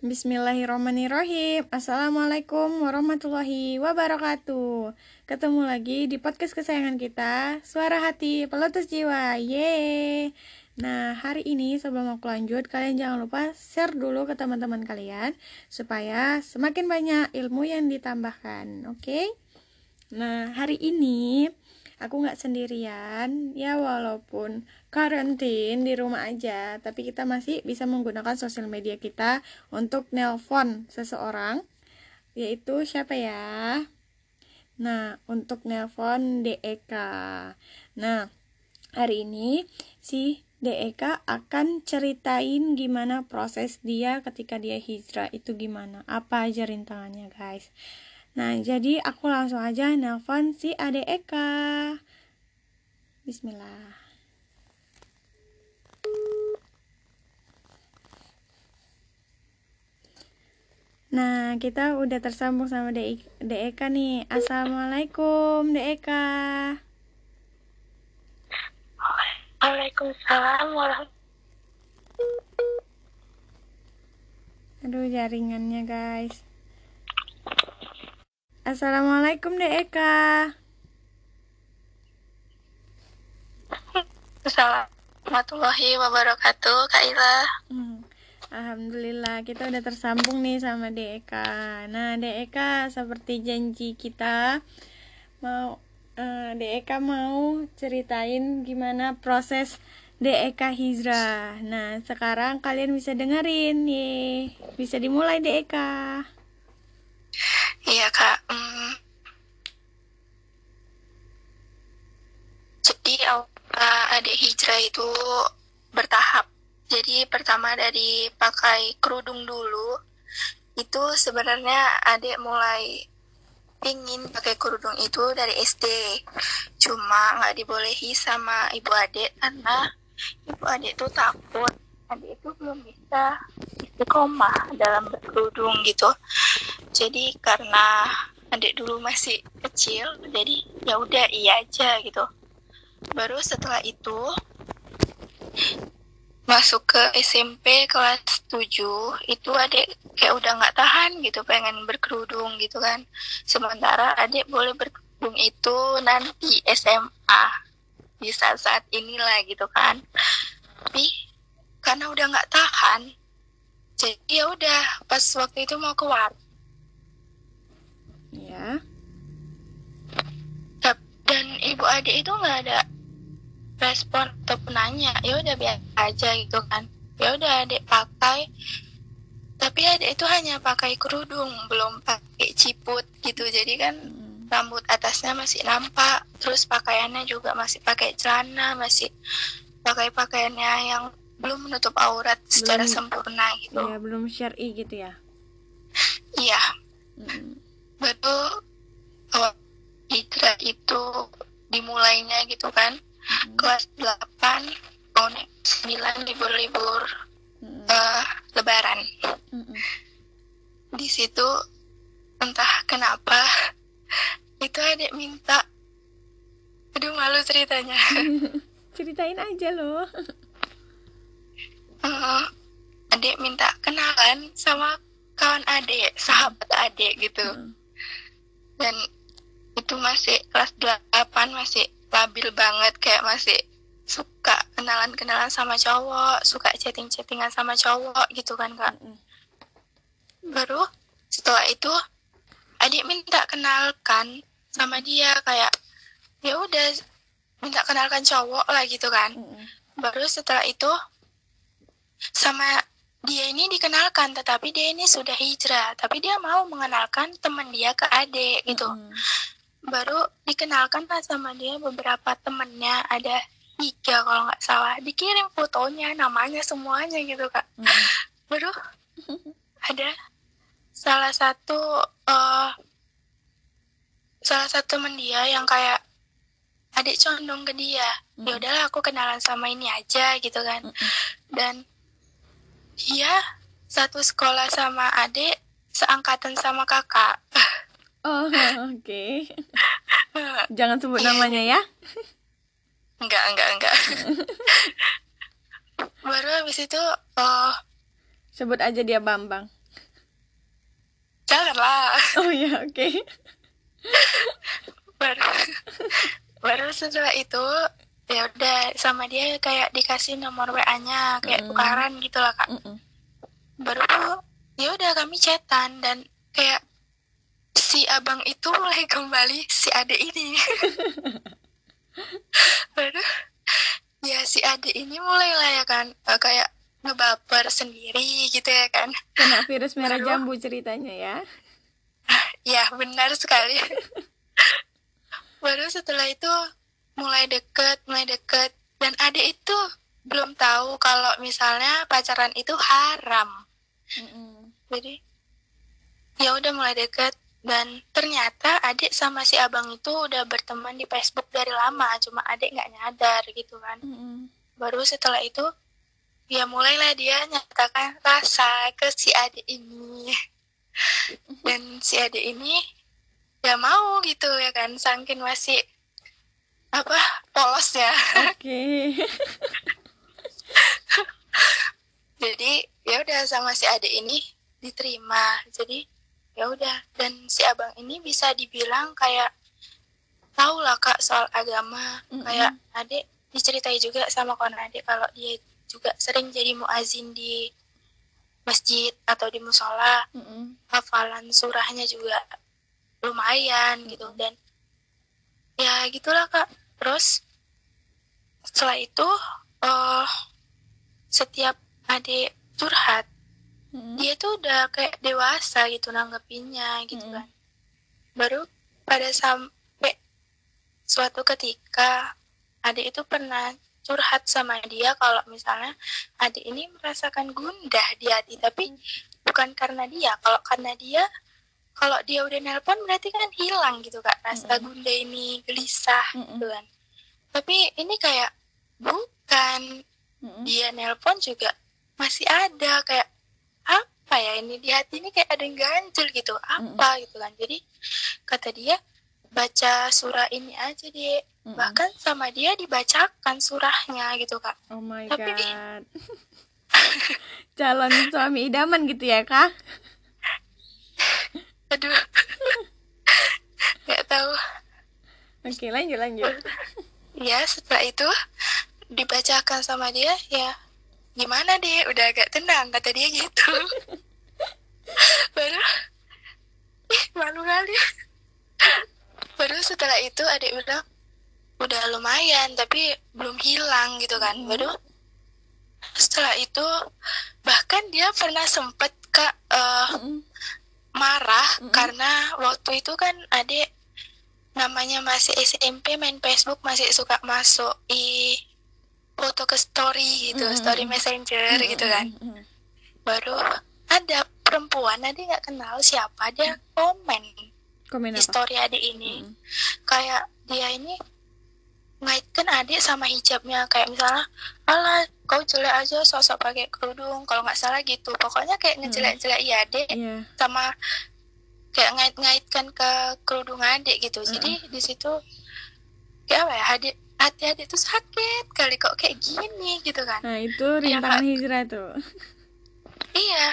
Bismillahirrahmanirrahim. Assalamualaikum warahmatullahi wabarakatuh. Ketemu lagi di podcast kesayangan kita Suara hati pelotos jiwa. Yeay. Nah hari ini sebelum aku lanjut Kalian jangan lupa share dulu ke teman-teman kalian Supaya semakin banyak ilmu yang ditambahkan Oke? Okay? Nah hari ini aku nggak sendirian. Ya walaupun karantin di rumah aja tapi kita masih bisa menggunakan sosial media kita untuk nelpon seseorang yaitu siapa ya? Nah untuk nelpon DEK nah hari ini si DEK akan ceritain gimana proses dia ketika dia hijrah itu gimana. Apa aja rintangannya guys Nah, jadi aku langsung aja nelpon si Ade Eka. Bismillah. Nah, kita udah tersambung sama De, De Eka nih. Assalamualaikum, De Eka. Waalaikumsalam warahmatullahi Aduh, jaringannya guys. Assalamualaikum Dek Eka. Assalamualaikum warahmatullahi wabarakatuh Kak Ila. Hmm. Alhamdulillah kita udah tersambung nih sama Dek Eka. Nah Dek Eka seperti janji kita mau uh, Dek Eka mau ceritain gimana proses Dek Eka hijrah. Nah sekarang kalian bisa dengerin nih. Bisa dimulai Dek Eka. Iya kak. Hmm. Jadi uh, adik hijrah itu bertahap. Jadi pertama dari pakai kerudung dulu. Itu sebenarnya adik mulai ingin pakai kerudung itu dari SD. Cuma nggak dibolehi sama ibu adik karena ibu adik tuh takut adik itu belum bisa istiqomah dalam berkerudung gitu. Jadi karena adik dulu masih kecil jadi ya udah iya aja gitu. Baru setelah itu masuk ke SMP kelas 7 itu adik kayak udah nggak tahan gitu pengen berkerudung gitu kan. Sementara adik boleh berkerudung itu nanti SMA di saat-saat inilah gitu kan. Tapi karena udah nggak tahan jadi ya udah pas waktu itu mau keluar ya dan ibu adik itu nggak ada respon atau nanya ya udah biasa aja gitu kan. Ya udah adik pakai. Tapi adik itu hanya pakai kerudung belum pakai ciput gitu. Jadi kan hmm. rambut atasnya masih nampak terus pakaiannya juga masih pakai celana masih pakai pakaiannya yang belum menutup aurat belum, secara sempurna gitu. Ya belum syari gitu ya? Iya. Hmm. baru oh, hijrah itu dimulainya gitu kan? Hmm. kelas 8 tahun 9 libur-libur hmm. uh, lebaran. Hmm. di situ entah kenapa itu adik minta. Aduh malu ceritanya. Ceritain aja loh uh, adik minta kenalan sama kawan adik sahabat adik gitu hmm. dan itu masih kelas 8 masih labil banget kayak masih suka kenalan-kenalan sama cowok suka chatting-chattingan sama cowok gitu kan kak hmm. baru setelah itu adik minta kenalkan sama dia kayak ya udah minta kenalkan cowok lah gitu kan hmm. baru setelah itu sama dia ini dikenalkan tetapi dia ini sudah hijrah tapi dia mau mengenalkan teman dia ke adik gitu hmm. baru dikenalkan lah sama dia beberapa temennya ada tiga kalau nggak salah dikirim fotonya namanya semuanya gitu kak hmm. baru ada salah satu uh, salah satu temen dia yang kayak adik condong ke dia hmm. ya udahlah aku kenalan sama ini aja gitu kan hmm. dan Iya, satu sekolah sama adik, seangkatan sama kakak. Oh, oke. Okay. Jangan sebut namanya ya. Enggak, enggak, enggak. Baru habis itu, oh. Sebut aja dia Bambang. lah oh ya oke okay. baru baru setelah itu ya udah sama dia kayak dikasih nomor WA-nya kayak Mm. tukaran gitu lah kak Mm-mm. baru ya udah kami chatan dan kayak si abang itu mulai kembali si adik ini baru ya si adik ini mulai lah ya kan eh, kayak ngebaper sendiri gitu ya kan kena virus merah Baru. jambu ceritanya ya ya benar sekali baru setelah itu mulai deket mulai deket. Dan adik itu belum tahu kalau misalnya pacaran itu haram. Mm-mm. jadi ya udah mulai deket. Dan ternyata adik sama si abang itu udah berteman di Facebook dari lama cuma adik nggak nyadar gitu kan. Mm-mm. baru setelah itu ya mulailah dia nyatakan rasa ke si adik ini. Dan si adik ini ya mau gitu ya kan saking masih apa? Polosnya oke. Jadi ya udah sama si adik ini diterima. Jadi ya udah. Dan si abang ini bisa dibilang kayak tahu lah kak soal agama. Mm-mm. kayak adik diceritai juga sama kawan adik kalau dia juga sering jadi muazin di masjid atau di musola. Mm-mm. hafalan surahnya juga lumayan gitu. Dan ya gitulah kak terus setelah itu eh setiap adik curhat Mm-mm. dia tuh udah kayak dewasa gitu nanggepinnya gitu Mm-mm. kan baru pada sampai suatu ketika adik itu pernah curhat sama dia kalau misalnya adik ini merasakan gundah di hati tapi bukan karena dia kalau karena dia kalau dia udah nelpon berarti kan hilang gitu kak. Rasa Mm-mm. gundah ini gelisah Mm-mm. gitu kan. Tapi ini kayak bukan. Mm-mm. dia nelpon juga masih ada kayak apa ya ini? Di hati ini kayak ada yang ganjel gitu. Apa gitu kan? Jadi kata dia baca surah ini aja deh Mm-mm. bahkan sama dia dibacakan surahnya gitu kak. Oh my Tapi- god. Calon suami idaman gitu ya kak aduh nggak tahu oke lanjut lanjut. Ya setelah itu dibacakan sama dia ya gimana deh udah agak tenang kata dia gitu. Baru ih malu kali. Baru setelah itu adik bilang udah lumayan tapi belum hilang gitu kan. Baru setelah itu bahkan dia pernah sempet kak Mm-mm. marah Mm-mm. karena waktu itu kan adik namanya masih SMP main Facebook masih suka masuk i foto ke story gitu Mm-mm. story messenger gitu kan. Baru ada perempuan adik nggak kenal siapa dia komen komen di apa? story adik ini. Mm-mm. kayak dia ini ngaitkan adik sama hijabnya kayak misalnya alah kau jelek aja sosok pakai kerudung kalau nggak salah gitu. Pokoknya kayak ngejelek-jelek ya adik iya. sama kayak ngait-ngaitkan ke kerudung adik gitu. Jadi di situ kayak apa ya adik hati adik tuh sakit kali kok kayak gini gitu kan. Nah itu rintangan hijrah tuh iya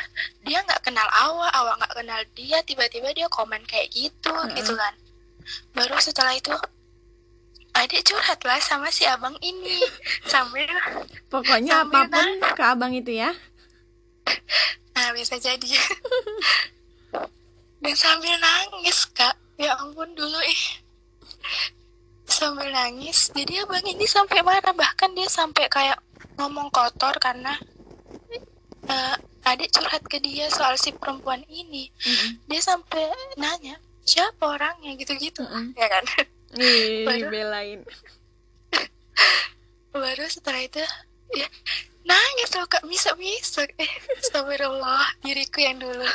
dia nggak kenal awal awal nggak kenal dia tiba-tiba dia komen kayak gitu Mm-mm. gitu kan. Baru setelah itu adik curhat lah sama si abang ini. Sambil pokoknya Sambil apa pun ke abang itu ya. Nah bisa jadi dan sambil nangis kak. Ya ampun dulu ih. Sambil nangis jadi abang ini sampai marah. Bahkan dia sampai kayak ngomong kotor karena eh, adik curhat ke dia soal si perempuan ini. Mm-mm. dia sampai nanya siapa orangnya? gitu-gitu Mm-mm. ya kan? Ih, Waduh. dibelain. Baru setelah itu ya nangis loh kak. Bisa bisa eh astagfirullah diriku yang dulu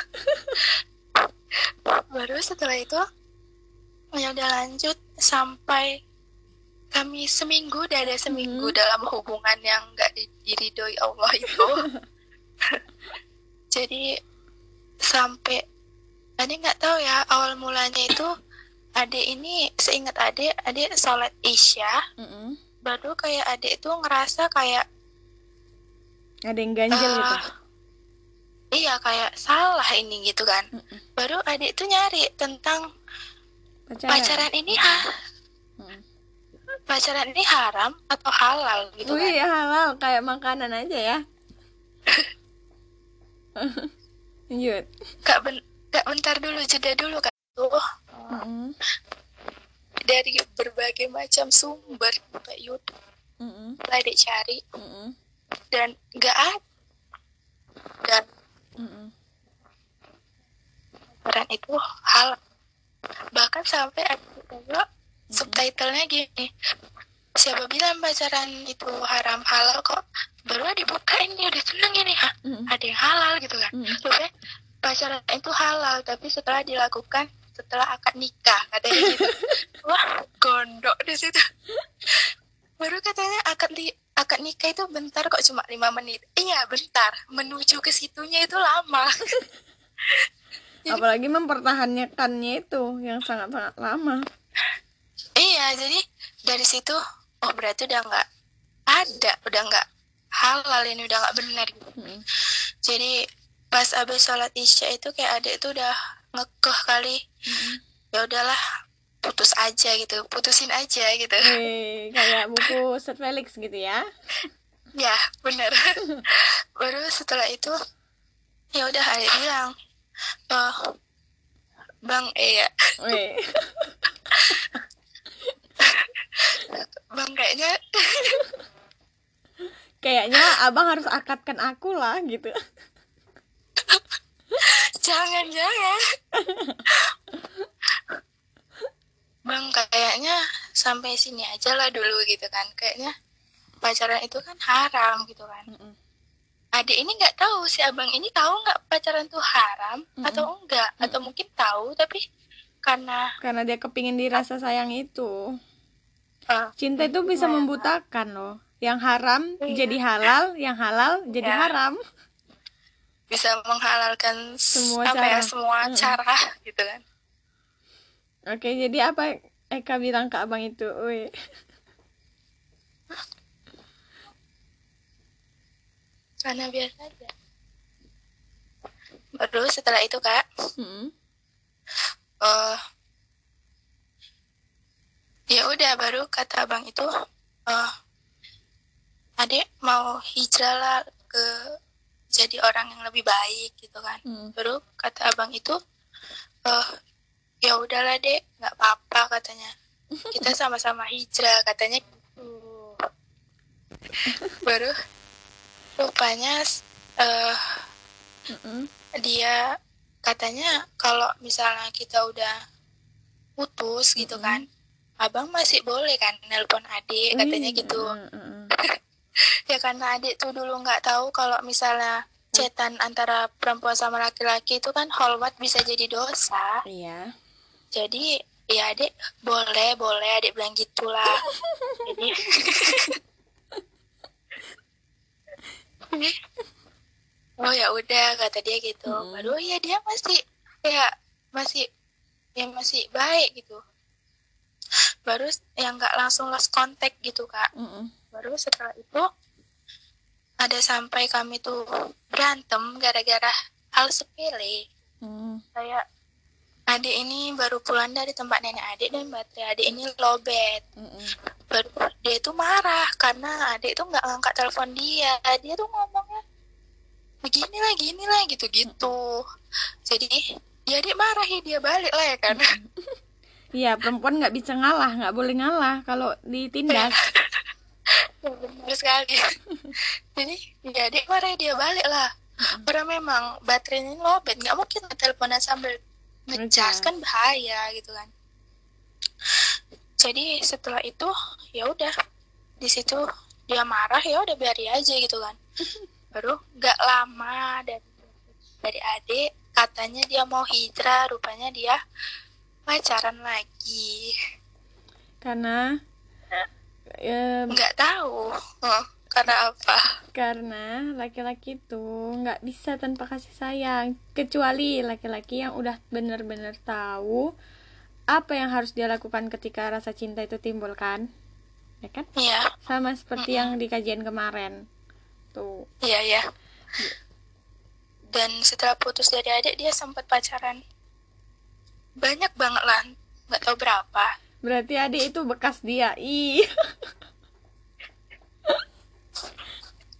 baru setelah itu ya udah lanjut sampai kami seminggu udah ada seminggu Mhm. dalam hubungan yang nggak di- diridhoi Allah itu jadi sampai adik nggak tahu ya awal mulanya itu adik ini seingat adik adik sholat isya Mm-mm. baru kayak adik itu ngerasa kayak ada yang ganjel gitu eh, iya kayak salah ini gitu kan Mm-mm. baru adik tuh nyari tentang pacaran, pacaran ini ha Hmm. pacaran ini haram atau halal gitu Wih, kan halal kayak makanan aja ya. Lanjut. kak ben kak bentar dulu jeda dulu kak tuh Mm-mm. dari berbagai macam sumber kayak YouTube Mm-mm. mulai dicari Mm-mm. dan nggak ada dan Mm-mm. pacaran itu hal bahkan sampai ada juga subtitlenya gini. Siapa bilang pacaran itu haram halal kok? Baru dibuka ini udah seneng ini ha? Mm-mm. ada yang halal gitu kan. Loh, pacaran itu halal tapi setelah dilakukan setelah akad nikah katanya gitu. Wah gondok di situ. Baru katanya akad li akad nikah itu bentar kok cuma lima menit iya bentar menuju ke situnya itu lama Jadi- Apalagi mempertahankannya itu yang sangat-sangat lama. iya jadi dari situ oh berarti udah nggak ada udah nggak halal ini udah nggak benar gitu Mm-mm. jadi pas abis sholat isya itu kayak adik itu udah ngekeh kali Mm-mm. ya udahlah putus aja gitu putusin aja gitu. Wih, kayak buku Sir Felix gitu ya. ya bener. Baru setelah itu ya udah adik bilang oh bang eh ya. Bang kayaknya Kayaknya abang harus akadkan aku lah gitu. jangan jangan bang kayaknya sampai sini aja lah dulu gitu kan kayaknya pacaran itu kan haram gitu kan Mm-mm. adik ini nggak tahu si abang ini tahu nggak pacaran tuh haram Mm-mm. atau enggak atau mungkin tahu tapi karena Karena dia kepingin dirasa sayang itu. eh, Cinta itu bisa Nah. membutakan loh. Yang haram Iya. jadi halal, yang halal jadi Ya. haram. bisa menghalalkan Semua apa ya cara. semua Mm. cara gitu kan Oke, jadi apa Eka bilang ke abang itu? Wih. karena biasa aja baru setelah itu kak Mm-mm. eh ya udah baru kata abang itu eh adik mau hijrah lah ke jadi orang yang lebih baik gitu kan Mm. baru kata abang itu eh ya udahlah dek. Nggak apa-apa katanya. Kita sama-sama hijrah katanya gitu. Baru rupanya eh Mm-mm. dia katanya kalau misalnya kita udah putus gitu kan abang masih boleh kan nelpon adik katanya Wih, gitu. ya karena adik tuh dulu nggak tahu kalau misalnya cetan antara perempuan sama laki-laki itu kan holwat bisa jadi dosa. Iya. Jadi ya adik boleh boleh adik bilang gitulah jadi oh ya udah kata dia gitu Mm. baru ya dia masih ya masih ya masih baik gitu baru yang nggak langsung lost contact gitu kak Mm-mm. baru setelah itu ada sampai kami tuh berantem gara-gara hal sepele Mm. kayak adik ini baru pulang dari tempat nenek adik dan baterai adik ini lowbat Mm-mm. baru dia tuh marah karena adik tuh nggak ngangkat telepon dia. Dia tuh ngomongnya begini lah gini lah gitu gitu jadi ya adik marahi dia balik lah ya kan. Iya, perempuan nggak bisa ngalah, nggak boleh ngalah kalau ditindas. Ya, benar sekali. Jadi ya adik marahi dia balik lah. Karena memang baterainya lowbat nggak mungkin teleponan sambil ngecas kan bahaya gitu kan. Jadi setelah itu ya udah di situ dia marah ya udah biarin aja gitu kan. Baru nggak lama dari dari adik katanya dia mau hijrah rupanya dia pacaran lagi. Karena ya, nggak tahu. Oh, karena apa? Karena laki-laki itu nggak bisa tanpa kasih sayang, kecuali laki-laki yang udah bener-bener tahu apa yang harus dia lakukan ketika rasa cinta itu timbul kan, ya kan? iya. Sama seperti yang di kajian kemarin, tuh. iya iya. Dan setelah putus dari adik dia sempat pacaran. Banyak banget lah. Nggak tahu berapa. Berarti adik itu bekas dia. Ih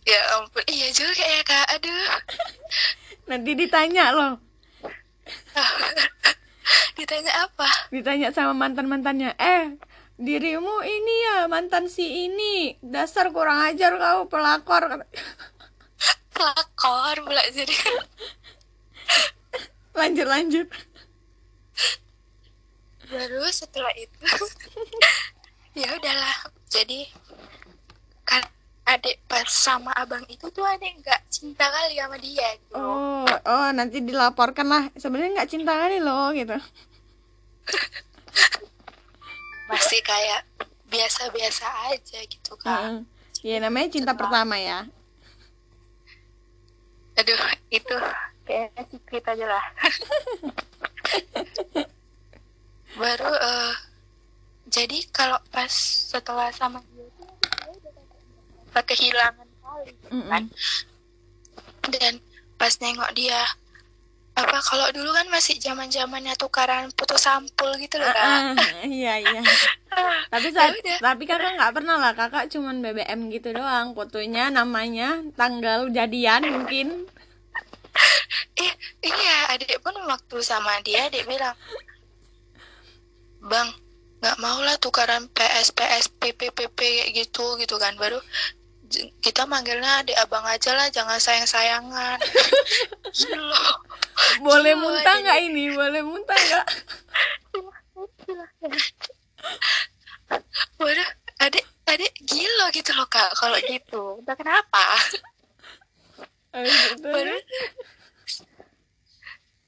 ya ampun iya juga ya kak. Aduh. Nanti ditanya loh. Ditanya apa? Ditanya sama mantan mantannya eh dirimu ini ya mantan si ini. Dasar kurang ajar kau pelakor. Pelakor pula jadi. Lanjut lanjut. Baru setelah itu. Ya udahlah jadi kan adik pas sama abang itu tuh adik nggak cinta kali sama dia gitu. oh oh nanti dilaporkan lah. Sebenarnya nggak cinta kali loh gitu. Masih kayak biasa-biasa aja gitu kan Heeh. ya namanya cinta pertama ya. Aduh itu kayaknya secret aja lah. Baru eh, jadi kalau pas setelah sama dia itu dia udah kayak kehilangan kali gitu kan? Dan pas nengok dia apa kalau dulu kan masih zaman zamannya tukaran foto sampul gitu loh kak. Ah, iya iya. Tapi ya saat, tapi kakak nggak pernah lah kakak cuman BBM gitu doang. Fotonya namanya tanggal jadian mungkin. Iya, iya, adik pun waktu sama dia, dia bilang, Bang, nggak mau lah tukaran PS, PS, PP, PP gitu, gitu kan. Baru kita manggilnya adik abang aja lah, jangan sayang-sayangan. Gila. boleh Gila, muntah nggak ini boleh muntah nggak Waduh, adik, adik gila gitu loh kak, kalau gitu. Entah kenapa. Habis itu Baru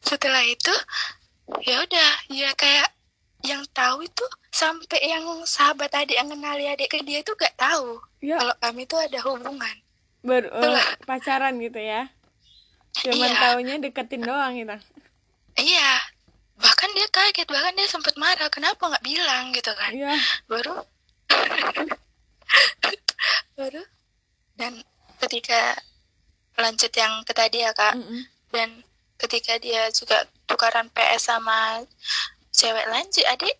setelah itu, ya udah, ya kayak yang tahu itu sampai yang sahabat adik yang kenali adik ke dia itu gak tahu ya kalau kami itu ada hubungan. ber Itulah. pacaran gitu ya cuman Iya. taunya deketin doang gitu Iya, bahkan dia kaget, bahkan dia sempat marah, kenapa nggak bilang gitu kan? iya Baru, baru, dan ketika lanjut yang ke tadi ya kak, Mm-mm. dan ketika dia juga tukaran PS sama cewek lanjut adik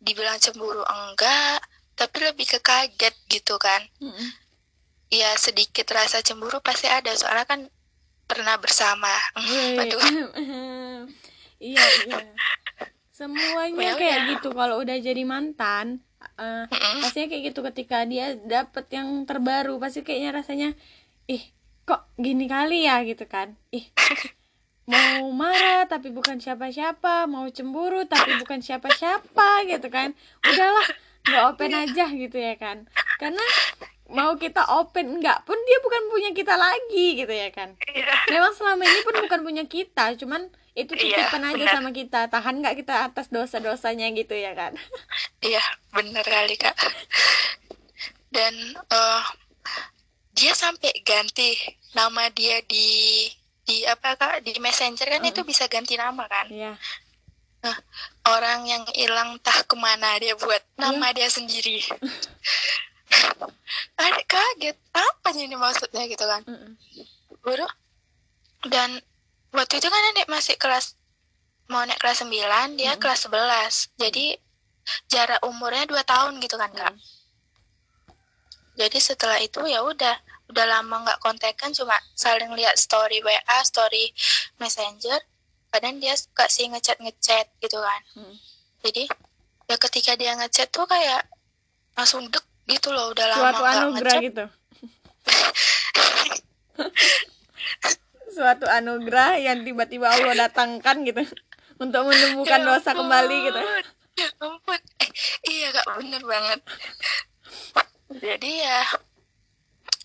dibilang cemburu enggak tapi lebih ke kaget gitu kan. Mm-mm. ya sedikit rasa cemburu pasti ada. Soalnya kan pernah bersama. Wih. aduh iya iya. Semuanya Ya kayak udah. gitu. Kalau udah jadi mantan eh, Mm-mm. pastinya kayak gitu ketika dia dapet yang terbaru. Pasti kayaknya rasanya ih kok gini kali ya? gitu kan. Ih mau marah tapi bukan siapa-siapa. Mau cemburu tapi bukan siapa-siapa. gitu kan. Udahlah nggak open aja gitu ya kan karena mau kita open nggak pun dia bukan punya kita lagi gitu ya kan Iya. memang selama ini pun bukan punya kita cuman itu Iya, titipan aja benar. sama kita tahan nggak kita atas dosa-dosanya gitu ya kan Iya, bener kali kak. Dan eh, dia sampai ganti nama dia di di apa kak di messenger kan itu bisa ganti nama kan. Iya Nah, orang yang hilang entah ke mana dia buat nama dia sendiri. Adik kaget, apa ini maksudnya gitu kan? Mm-mm. Baru dan waktu itu kan adik masih kelas mau naik kelas 9, dia kelas 11. Jadi jarak umurnya 2 tahun gitu kan, Kak. Jadi setelah itu ya udah udah lama nggak kontekan cuma saling lihat story WA, story Messenger. Kadang dia suka sih ngechat ngechat gitu kan. Mm. Jadi ya ketika dia ngechat tuh kayak langsung dek gitu loh udah lama suatu anugerah ngechat. gitu suatu anugerah yang tiba-tiba Allah datangkan gitu untuk menyembuhkan Ya dosa kembali gitu Ya ampun. Eh, iya kak bener banget. Jadi ya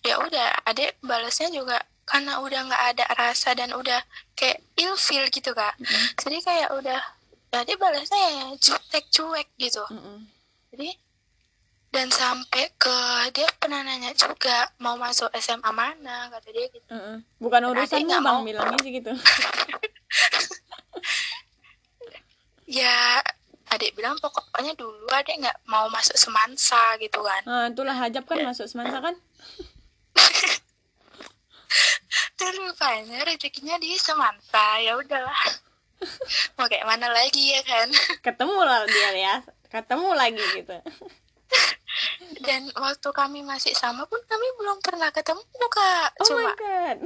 ya udah adek balasnya juga karena udah nggak ada rasa dan udah kayak ilfil gitu kak. Jadi kayak udah jadi balasnya ya jutek cuek gitu. Mm-mm. Jadi dan sampai ke dia pernah nanya juga mau masuk SMA mana kata dia gitu. Mm-mm. bukan urusanmu nggak bang mau. bilangnya sih gitu Ya adik bilang pokoknya dulu adik nggak mau masuk semansa gitu kan. nah itulah hajab kan masuk semansa kan Dan rupanya rezekinya di Semansa ya udahlah. Mau kayak mana lagi ya kan? Ketemu lah dia ya. Ketemu lagi gitu. Dan waktu kami masih sama pun kami belum pernah ketemu kak. Oh cuma my god.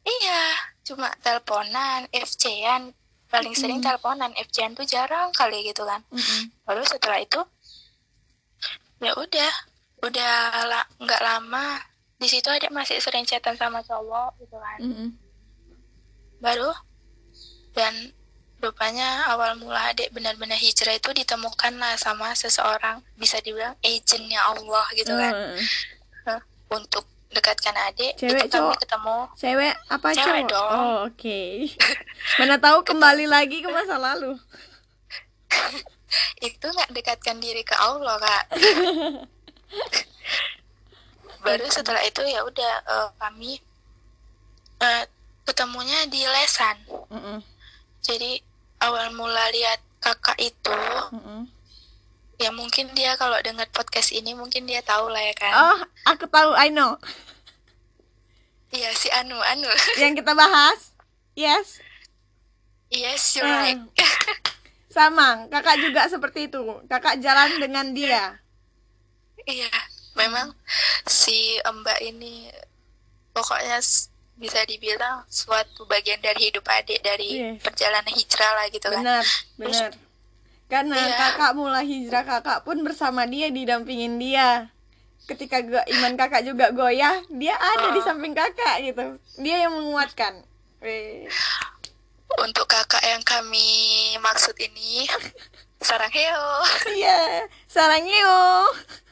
Iya cuma teleponan FC-an paling sering Mm. teleponan FC-an tuh jarang kali gitu kan. Mm-mm. lalu setelah itu ya udah. Udah la- nggak lama di situ ada masih sering chatan sama cowok gitu kan. Mm-mm. baru dan rupanya awal mula adik benar-benar hijrah itu ditemukan lah sama seseorang bisa dibilang agentnya Allah gitu kan. Hah, untuk dekatkan adik Cewek, itu cowok? ketemu. Cewek apa Cewek cowok? dong. oh oke. Mana tahu kembali lagi ke masa lalu. Itu nggak dekatkan diri ke Allah kak baru setelah itu ya udah eh, kami eh, ketemunya di lesan. Mm-mm. jadi awal mula lihat kakak itu Mm-mm. ya mungkin dia kalau dengar podcast ini mungkin dia tahu lah ya kan. Oh aku tahu I know. Iya si Anu Anu. Yang kita bahas? Yes. Yes you're Eh. right sama kakak juga seperti itu. Kakak jalan dengan dia. Iya memang si Mbak ini pokoknya bisa dibilang suatu bagian dari hidup adik dari Iya. perjalanan hijrah lah gitu kan benar benar karena Iya. kakak mulai hijrah kakak pun bersama dia didampingin dia ketika go- iman kakak juga goyah dia ada di Oh. samping kakak gitu dia yang menguatkan Weh. untuk kakak yang kami maksud ini sarang heo iya sarangnya baru setelah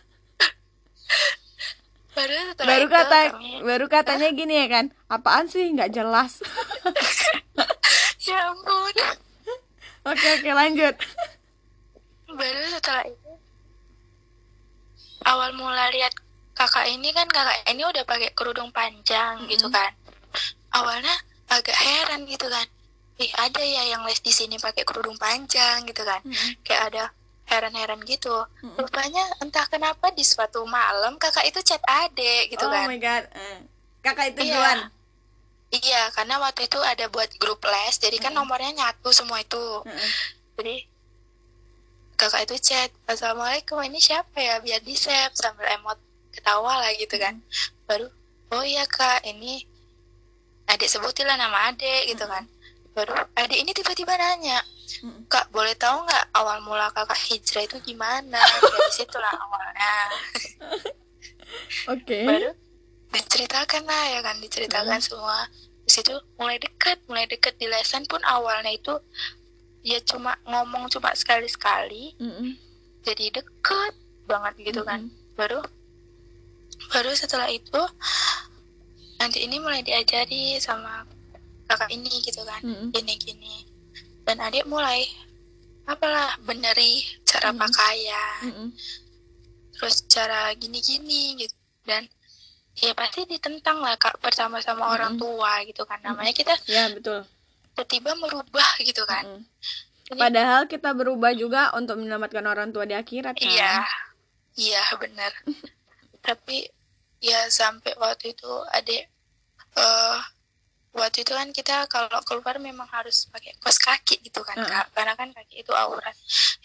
baru itu kata kami baru katanya gini ya kan apaan sih? Nggak jelas. Ya ampun. Oke oke lanjut. Baru setelah itu awal mula lihat kakak ini kan kakak ini udah pakai kerudung panjang gitu kan. Awalnya agak heran gitu kan. Ih ada ya yang les di sini pakai kerudung panjang gitu kan. Kayak ada heran-heran gitu. Rupanya entah kenapa di suatu malam kakak itu chat adek gitu oh kan. my god Eh, kakak itu Iya. duluan? Iya karena waktu itu ada buat grup les jadi kan nomornya nyatu semua itu. Heeh. jadi kakak itu chat assalamualaikum ini siapa ya? Biar di save sambil emot ketawa lah gitu kan. Baru oh iya kak ini adik sebutin lah nama adik gitu kan. Baru adik ini tiba-tiba nanya Mm. kak boleh tahu nggak awal mula kakak hijrah itu gimana? Dari situlah awalnya. Oke. Baru diceritakan lah ya kan? Diceritakan semua. Di situ mulai dekat mulai dekat di lesan pun awalnya itu ya cuma ngomong cuma sekali sekali Mm-mm. jadi deket banget gitu kan. Baru baru setelah itu nanti ini mulai diajari sama kakak ini gitu kan. Mm-mm. gini gini dan adik mulai apalah beneri cara Mm-mm. pakaian Mm-mm. terus cara gini-gini gitu dan ya pasti ditentang lah kak bersama-sama orang Mm-mm. tua gitu kan namanya kita ya betul tiba-tiba merubah gitu kan Mm-mm. Jadi- Padahal kita berubah juga untuk menyelamatkan orang tua di akhirat kan. Iya, iya benar. Tapi ya sampai waktu itu adik eh waktu itu kan kita kalau keluar memang harus pakai kos kaki gitu kan Heeh. kak, karena kan kaki itu aurat.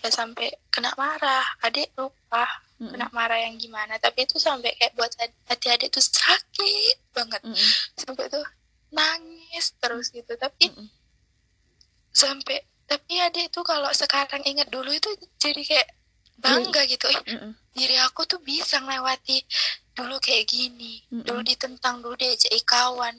Ya sampai kena marah, adik lupa Mm-mm. kena marah yang gimana. Tapi itu sampai kayak buat hati adik tuh sakit banget, Mm-mm. sampai tuh nangis terus gitu. Tapi Mm-mm. sampai tapi adik tuh kalau sekarang ingat dulu itu jadi kayak bangga gitu. Mm-mm. diri aku tuh bisa melewati dulu kayak gini Mm-mm. dulu ditentang dulu diajak kawan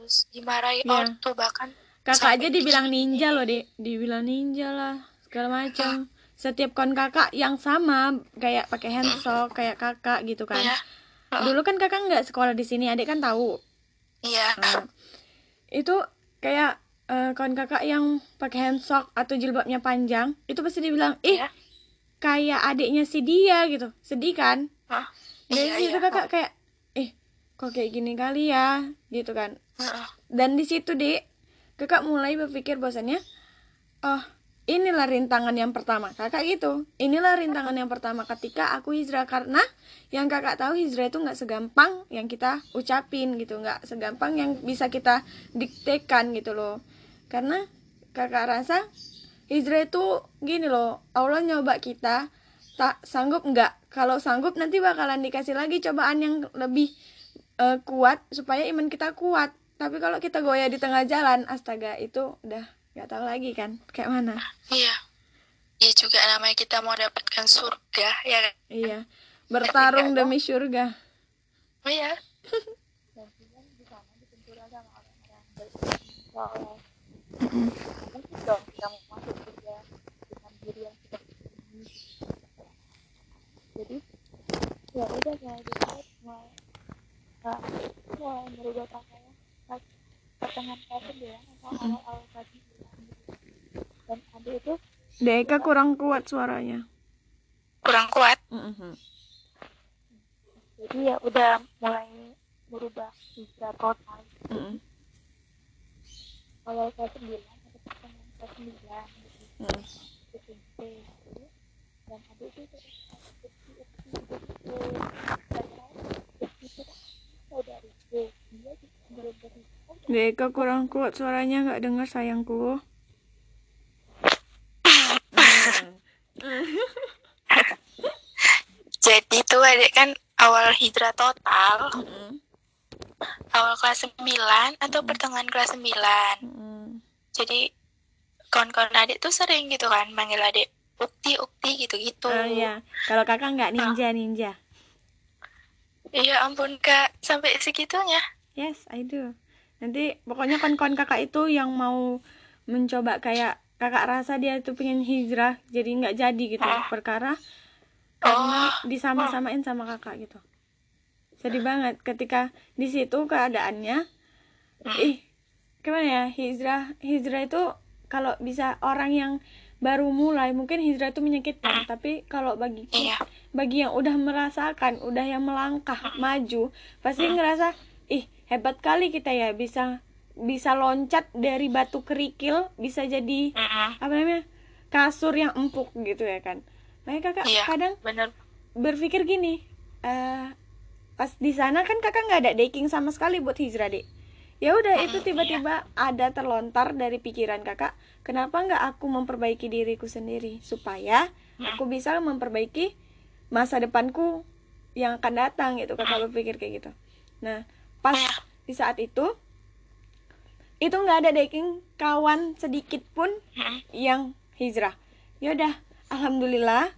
terus dimarahi Iya. ortu bahkan Kakak aja dibilang ninja loh, Dek. Dibilang ninja lah, segala macam. Setiap kon kakak yang sama kayak pakai handsok kayak kakak gitu kan. ya Dulu kan kakak nggak sekolah di sini, adik kan tahu. iya Nah, itu kayak eh, kawan kakak yang pakai handsok atau jilbabnya panjang, itu pasti dibilang, "Ih, Iya. kayak adiknya si dia gitu." Sedih kan? Hah? Dari Iya, situ iya. kakak kayak, "Eh, kok kayak gini kali ya?" gitu kan. Dan di situ, Dek, kakak mulai berpikir bahwasannya, "Oh, inilah rintangan yang pertama." Kakak gitu. Inilah rintangan yang pertama ketika aku hijrah karena yang kakak tahu hijrah itu nggak segampang yang kita ucapin gitu, nggak segampang yang bisa kita diktekan gitu loh. Karena kakak rasa hijrah itu gini loh Allah nyoba kita tak sanggup nggak kalau sanggup nanti bakalan dikasih lagi cobaan yang lebih uh, kuat supaya iman kita kuat. Tapi kalau kita goyah di tengah jalan astaga itu udah nggak tahu lagi kan kayak mana. Iya. Iya juga namanya kita mau dapatkan surga ya kan? iya. Bertarung demi surga. Oh iya. Jadi ya udah mulai dilihat uh, mulai merubah pakaian pas pertengahan kelas sembilan atau awal awal kelas sembilan dan adik itu Deka kurang kuat suaranya kurang kuat mm -hmm. jadi ya udah mulai merubah hijrah total mm -hmm. awal kelas sembilan atau pertengahan kelas sembilan gitu mm. SMP gitu. dan adik itu Deka kurang kuat suaranya nggak dengar sayangku. Jadi tuh adik kan awal hijrah total. Mm -hmm. Awal kelas 9 atau pertengahan kelas 9. Mm -hmm. Jadi kawan-kawan adik tuh sering gitu kan manggil adik ukti ukti gitu-gitu. Oh iya. Kalau kakak nggak ninja ninja. Iya ampun kak, sampai segitunya. Yes, I do. Nanti pokoknya kawan-kawan kakak itu yang mau mencoba kayak kakak rasa dia itu pengen hijrah jadi nggak jadi gitu Ah. perkara karena Oh. disama-samain sama kakak gitu. Sedih banget ketika di situ keadaannya ih gimana ya hijrah hijrah itu kalau bisa orang yang baru mulai mungkin hijrah itu menyakitkan tapi kalau bagi Iya. Bagi yang udah merasakan udah yang melangkah maju pasti ngerasa ih hebat kali kita ya bisa bisa loncat dari batu kerikil bisa jadi apa namanya kasur yang empuk gitu ya kan. Makanya kakak Iya. kadang Bener. berpikir gini eh pas di sana kan kakak nggak ada daking sama sekali buat hijrah dek ya udah itu tiba-tiba ada terlontar dari pikiran kakak kenapa nggak aku memperbaiki diriku sendiri supaya aku bisa memperbaiki masa depanku yang akan datang gitu kakak berpikir kayak gitu. Nah pas di saat itu itu nggak ada daking kawan sedikit pun yang hijrah. Yaudah alhamdulillah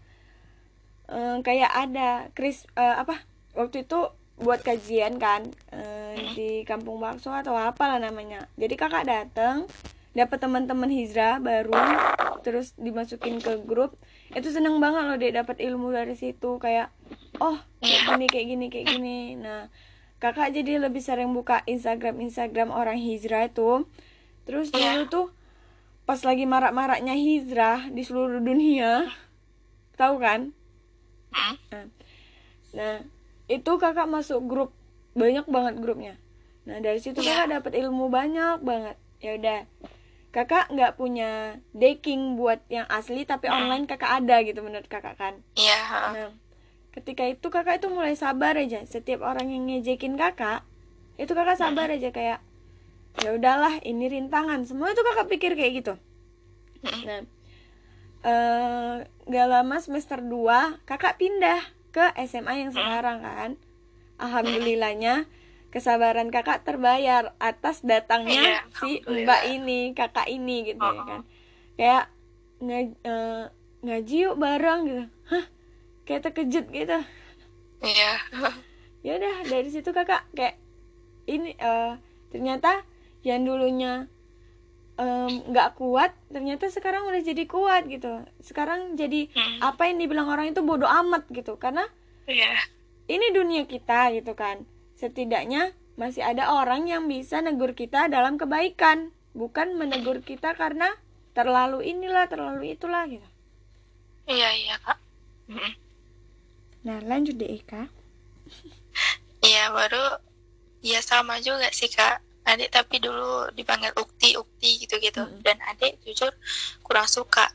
eh, kayak ada Chris eh, apa waktu itu buat kajian kan eh, di kampung bakso atau apalah namanya. Jadi kakak datang dapat teman-teman hijrah baru terus dimasukin ke grup itu seneng banget loh dia dapat ilmu dari situ kayak oh kayak gini kayak gini kayak gini nah kakak jadi lebih sering buka Instagram Instagram orang hijrah itu terus dulu tuh pas lagi marak-maraknya hijrah di seluruh dunia tahu kan. Nah, nah itu kakak masuk grup banyak banget grupnya. Nah dari situ Iya. kakak dapat ilmu banyak banget. Ya udah, kakak nggak punya daking buat yang asli tapi online kakak ada gitu menurut kakak kan. Iya. Nah ketika itu kakak itu mulai sabar aja. Setiap orang yang ngejekin kakak, itu kakak sabar aja kayak ya udahlah ini rintangan. Semua itu kakak pikir kayak gitu. Mm-mm. Nah, eh gak lama semester 2 kakak pindah ke SMA yang sekarang kan. Alhamdulillahnya kesabaran kakak terbayar atas datangnya Iya, si alhamdulillah. mbak ini, kakak ini gitu ya kan. Kayak nge- eh, ngaji yuk bareng gitu. Hah? Kayak terkejut gitu. Iya. Ya udah dari situ kakak kayak ini eh ternyata yang dulunya nggak kuat ternyata sekarang udah jadi kuat gitu sekarang jadi Mm. apa yang dibilang orang itu bodoh amat gitu karena Iya. ini dunia kita gitu kan setidaknya masih ada orang yang bisa negur kita dalam kebaikan bukan menegur kita karena terlalu inilah terlalu itulah gitu Iya, iya, Kak. Nah lanjut deh Eka Iya, baru ya sama juga sih, Kak. Adik tapi dulu dipanggil Ukti, Ukti gitu-gitu. Mm-mm. Dan adik jujur kurang suka.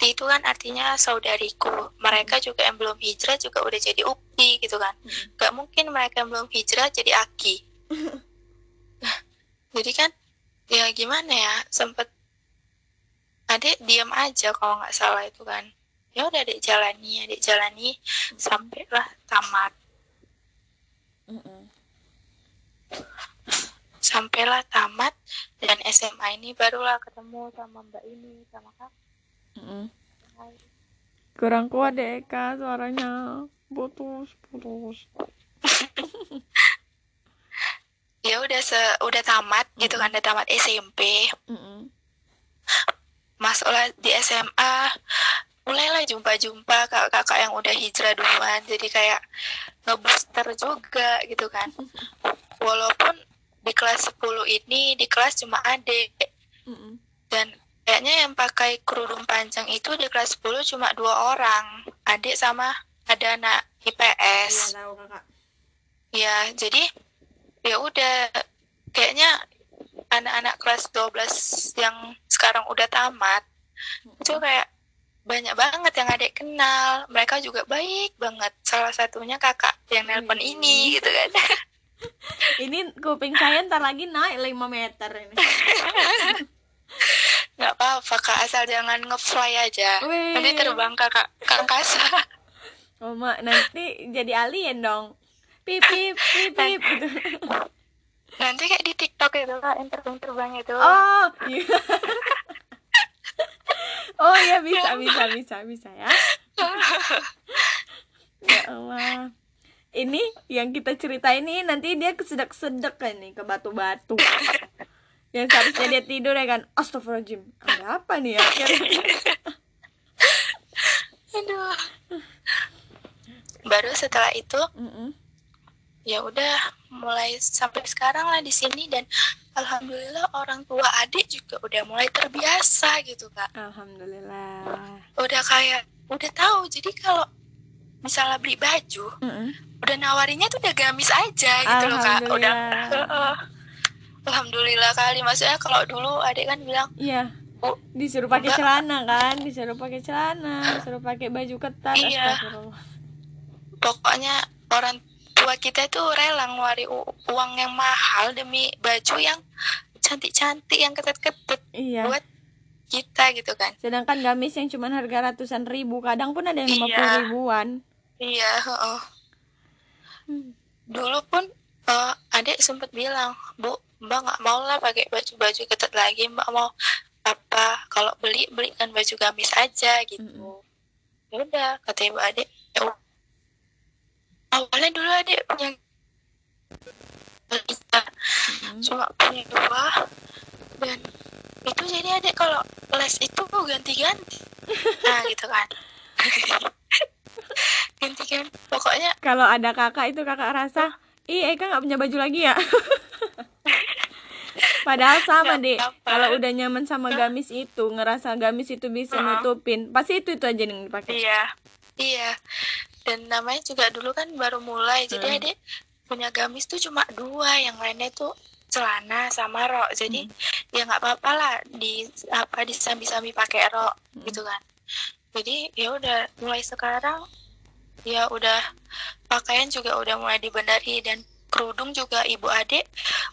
Ukti itu kan artinya saudariku. Mereka juga yang belum hijrah juga udah jadi Ukti gitu kan. Mm-mm. Gak mungkin mereka yang belum hijrah jadi Aki. jadi kan ya gimana ya sempet adik diam aja kalau nggak salah itu kan ya udah adik jalani adik jalani sampailah tamat sampailah tamat dan SMA ini barulah ketemu sama mbak ini sama kak Mm-mm. kurang kuat deh Eka suaranya putus putus ya udah se udah tamat gitu kan udah tamat SMP Mm-mm. masuklah di SMA mulailah jumpa-jumpa kakak-kakak yang udah hijrah duluan jadi kayak ngebooster juga gitu kan walaupun di kelas 10 ini di kelas cuma adik Mm-mm. dan kayaknya yang pakai kerudung panjang itu di kelas 10 cuma dua orang adik sama ada anak Iya IPS tahu kakak. Ya jadi ya udah kayaknya anak-anak kelas 12 yang sekarang udah tamat itu kayak banyak banget yang adik kenal mereka juga baik banget. Salah satunya kakak yang nelpon Wih. ini gitu kan. Ini kuping saya ntar lagi naik 5 meter ini nggak apa-apa kak. Asal jangan ngefly aja. Wih. nanti terbang kakak ke angkasa oh mak nanti jadi alien dong. Pip pip pip pip. Gitu nanti kayak di TikTok itu kak yang terbang-terbang itu. Oh iya. Oh iya bisa bisa bisa bisa ya. Ya Allah. Ini yang kita cerita ini nanti dia kesedek-sedek kan nih ke batu-batu yang seharusnya dia tidur ya kan Astagfirullahaladzim ada apa nih ya aduh baru setelah itu Mm-mm. ya udah mulai sampai sekarang lah di sini dan alhamdulillah orang tua adik juga udah mulai terbiasa gitu kak Alhamdulillah udah kayak udah tahu jadi kalau misalnya beli baju Mm-mm. udah nawarinya tuh udah gamis aja gitu loh kak udah Alhamdulillah. Heeh. Alhamdulillah kali maksudnya kalau dulu adik kan bilang Iya oh disuruh pakai celana kan disuruh pakai celana disuruh pakai baju ketat Iya. pokoknya orang tua kita itu rela ngeluarin uang yang mahal demi baju yang cantik-cantik yang ketat-ketat iya buat kita gitu kan sedangkan gamis yang cuma harga ratusan ribu kadang pun ada yang lima Iya. puluh ribuan iya heeh. Hmm. dulu pun eh, adik sempat bilang bu mbak nggak mau lah pakai baju-baju ketat lagi mbak mau apa kalau beli belikan baju gamis aja gitu. Mm-mm. ya udah kata ibu adik. Ya awalnya dulu adik punya bisa Mm-mm. cuma punya dua dan itu jadi adik kalau les itu ganti-ganti. Nah gitu kan. Ganti-ganti. Pokoknya kalau ada kakak itu kakak rasa ih Eka nggak punya baju lagi ya padahal sama deh kalau udah nyaman sama gamis itu ngerasa gamis itu bisa Heeh. nutupin pasti itu itu aja yang dipakai Iya, iya. Dan namanya juga dulu kan baru mulai, jadi Hmm. adik punya gamis tuh cuma dua, yang lainnya tuh celana sama rok. Jadi ya nggak apa-apa lah di apa disambi-sambi pakai rok Hmm. gitu kan. Jadi ya udah mulai sekarang ya udah. Pakaian juga udah mulai dibenahi dan kerudung juga ibu adik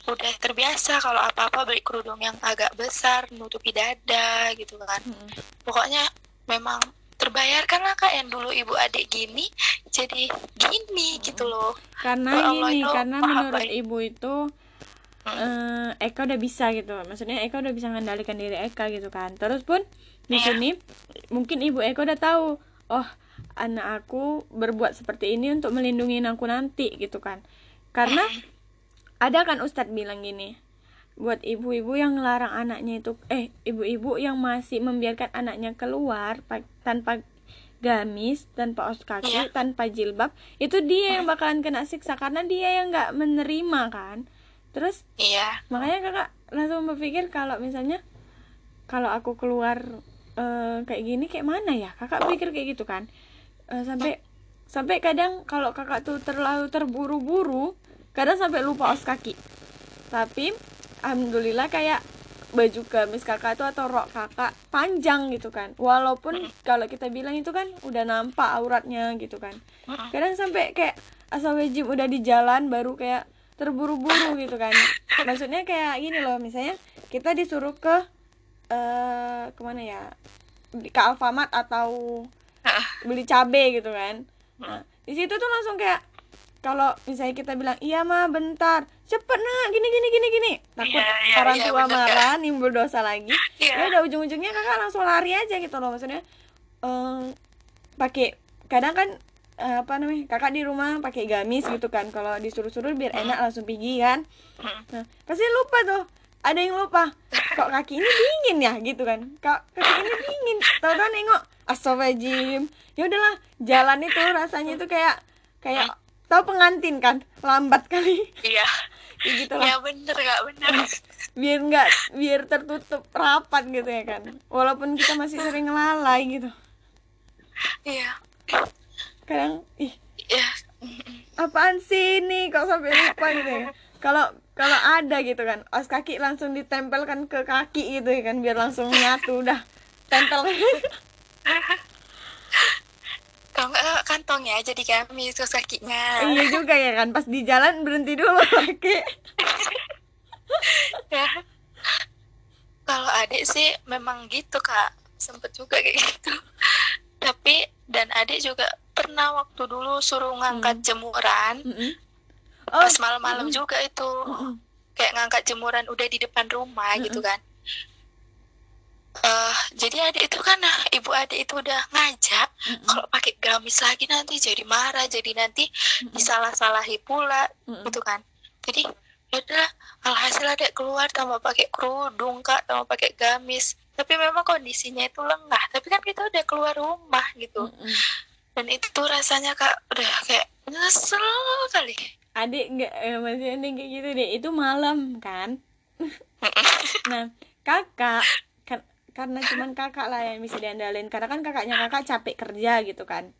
udah terbiasa. Kalau apa-apa beli kerudung yang agak besar nutupi dada gitu kan. Mm-mm. pokoknya memang terbayarkan lah kak yang dulu ibu adik gini jadi gini gitu loh. Karena Ya gini itu karena menurut baik. ibu itu eh, Eka udah bisa gitu. Maksudnya Eka udah bisa mengendalikan diri Eka gitu kan. Terus pun di sini mungkin ibu Eka udah tahu oh anak aku berbuat seperti ini untuk melindungi aku nanti gitu kan. Karena ada kan Ustadz bilang gini buat ibu-ibu yang ngelarang anaknya itu eh ibu-ibu yang masih membiarkan anaknya keluar pa- tanpa gamis tanpa os kaki Iya. tanpa jilbab itu dia yang bakalan kena siksa karena dia yang nggak menerima kan. Terus iya. makanya kakak langsung berpikir kalau misalnya kalau aku keluar eh, kayak gini kayak mana ya? Kakak pikir kayak gitu kan Eh, sampai sampai kadang kalau kakak tuh terlalu terburu-buru kadang sampai lupa os kaki. Tapi alhamdulillah kayak baju gamis kakak tuh atau rok kakak panjang gitu kan. Walaupun kalau kita bilang itu kan udah nampak auratnya gitu kan. Kadang sampai kayak asal wajib udah di jalan baru kayak terburu-buru gitu kan. Maksudnya kayak gini loh misalnya kita disuruh ke eh ke mana ya? Ke Alfamart atau. beli cabe gitu kan. Nah di situ tuh langsung kayak kalau misalnya kita bilang iya mah bentar. Cepet nak. Gini gini gini gini. Takut Iya, iya, orang iya, tua bener, marah nimbul dosa lagi. Iya. ya udah ujung-ujungnya kakak langsung lari aja gitu loh. Maksudnya eh, pakai kadang kan eh, apa namanya kakak di rumah pakai gamis gitu kan. Kalau disuruh-suruh biar enak langsung pergi kan. Mm. nah pasti lupa tuh. Ada yang lupa kok kaki ini dingin ya? Gitu kan. Kok kaki ini dingin? Tahu-tahu nengok astagfirullahaladzim. Ya udahlah jalan itu rasanya itu kayak kayak tahu pengantin kan? Lambat kali. Iya. kayak gitu lah. Ya bener kak bener. biar nggak biar tertutup rapat gitu ya kan? Walaupun kita masih sering lalai gitu. Iya. kadang ih Ya. apaan sih ini? Kok sampai lupa gitu ya? Kalau kalau ada gitu kan os kaki langsung ditempelkan ke kaki gitu ya kan? Biar langsung nyatu udah tempel Kalau nggak kantongnya jadi kami terus kakinya. iya juga ya kan pas di jalan berhenti dulu kaki ya. Kalau adik sih memang gitu kak, sempet juga kayak gitu. Tapi dan adik juga pernah waktu dulu suruh ngangkat jemuran, Mm-mm. oh pas malam-malam juga itu mm-mm. kayak ngangkat jemuran udah di depan rumah gitu kan. Eh jadi adik itu kan nah, ibu adik itu udah ngajak Mm-mm. kalau pakai gamis lagi nanti jadi marah jadi nanti disalah-salahi pula Mm-mm. gitu kan. Jadi ya udah alhasil adek keluar tambah pakai kerudung kak tambah pakai gamis. Tapi memang kondisinya itu lengah tapi kan kita udah keluar rumah gitu. Mm-mm. dan itu tuh rasanya kak udah kayak nyesel kali. Adik nggak eh, maksudnya nih kayak gitu deh itu malam kan? Nah kakak karena cuman kakak lah yang bisa diandalin. Karena kan kakaknya kakak capek kerja gitu kan.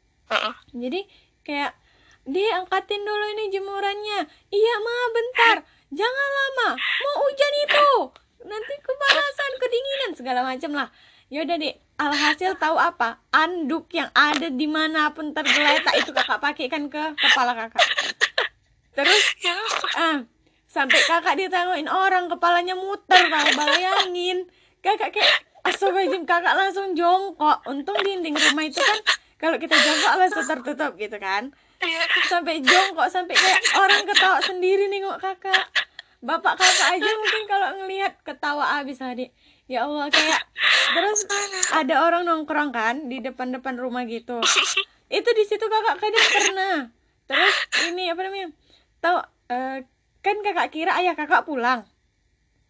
Jadi kayak dia angkatin dulu ini jemurannya. Iya ma bentar. Jangan lama. Mau hujan itu. Nanti kepanasan kedinginan segala macam lah. Yaudah deh alhasil tahu apa? Anduk yang ada di mana pun tergeletak itu kakak pakaikan ke kepala kakak. Terus ah sampai kakak ditangoin orang kepalanya muter tau bayangin. Kakak kayak astagfirullahaladzim kakak langsung jongkok. Untung dinding rumah itu kan kalau kita jongkok langsung tertutup gitu kan. Iya. sampai jongkok sampai kayak orang ketawa sendiri nengok kakak. Bapak kakak aja mungkin kalau ngelihat ketawa abis adik ya Allah kayak terus ada orang nongkrong kan di depan-depan rumah gitu. Itu di situ kakak kadang pernah. Terus ini apa namanya tahu eh, kan kakak kira ayah kakak pulang.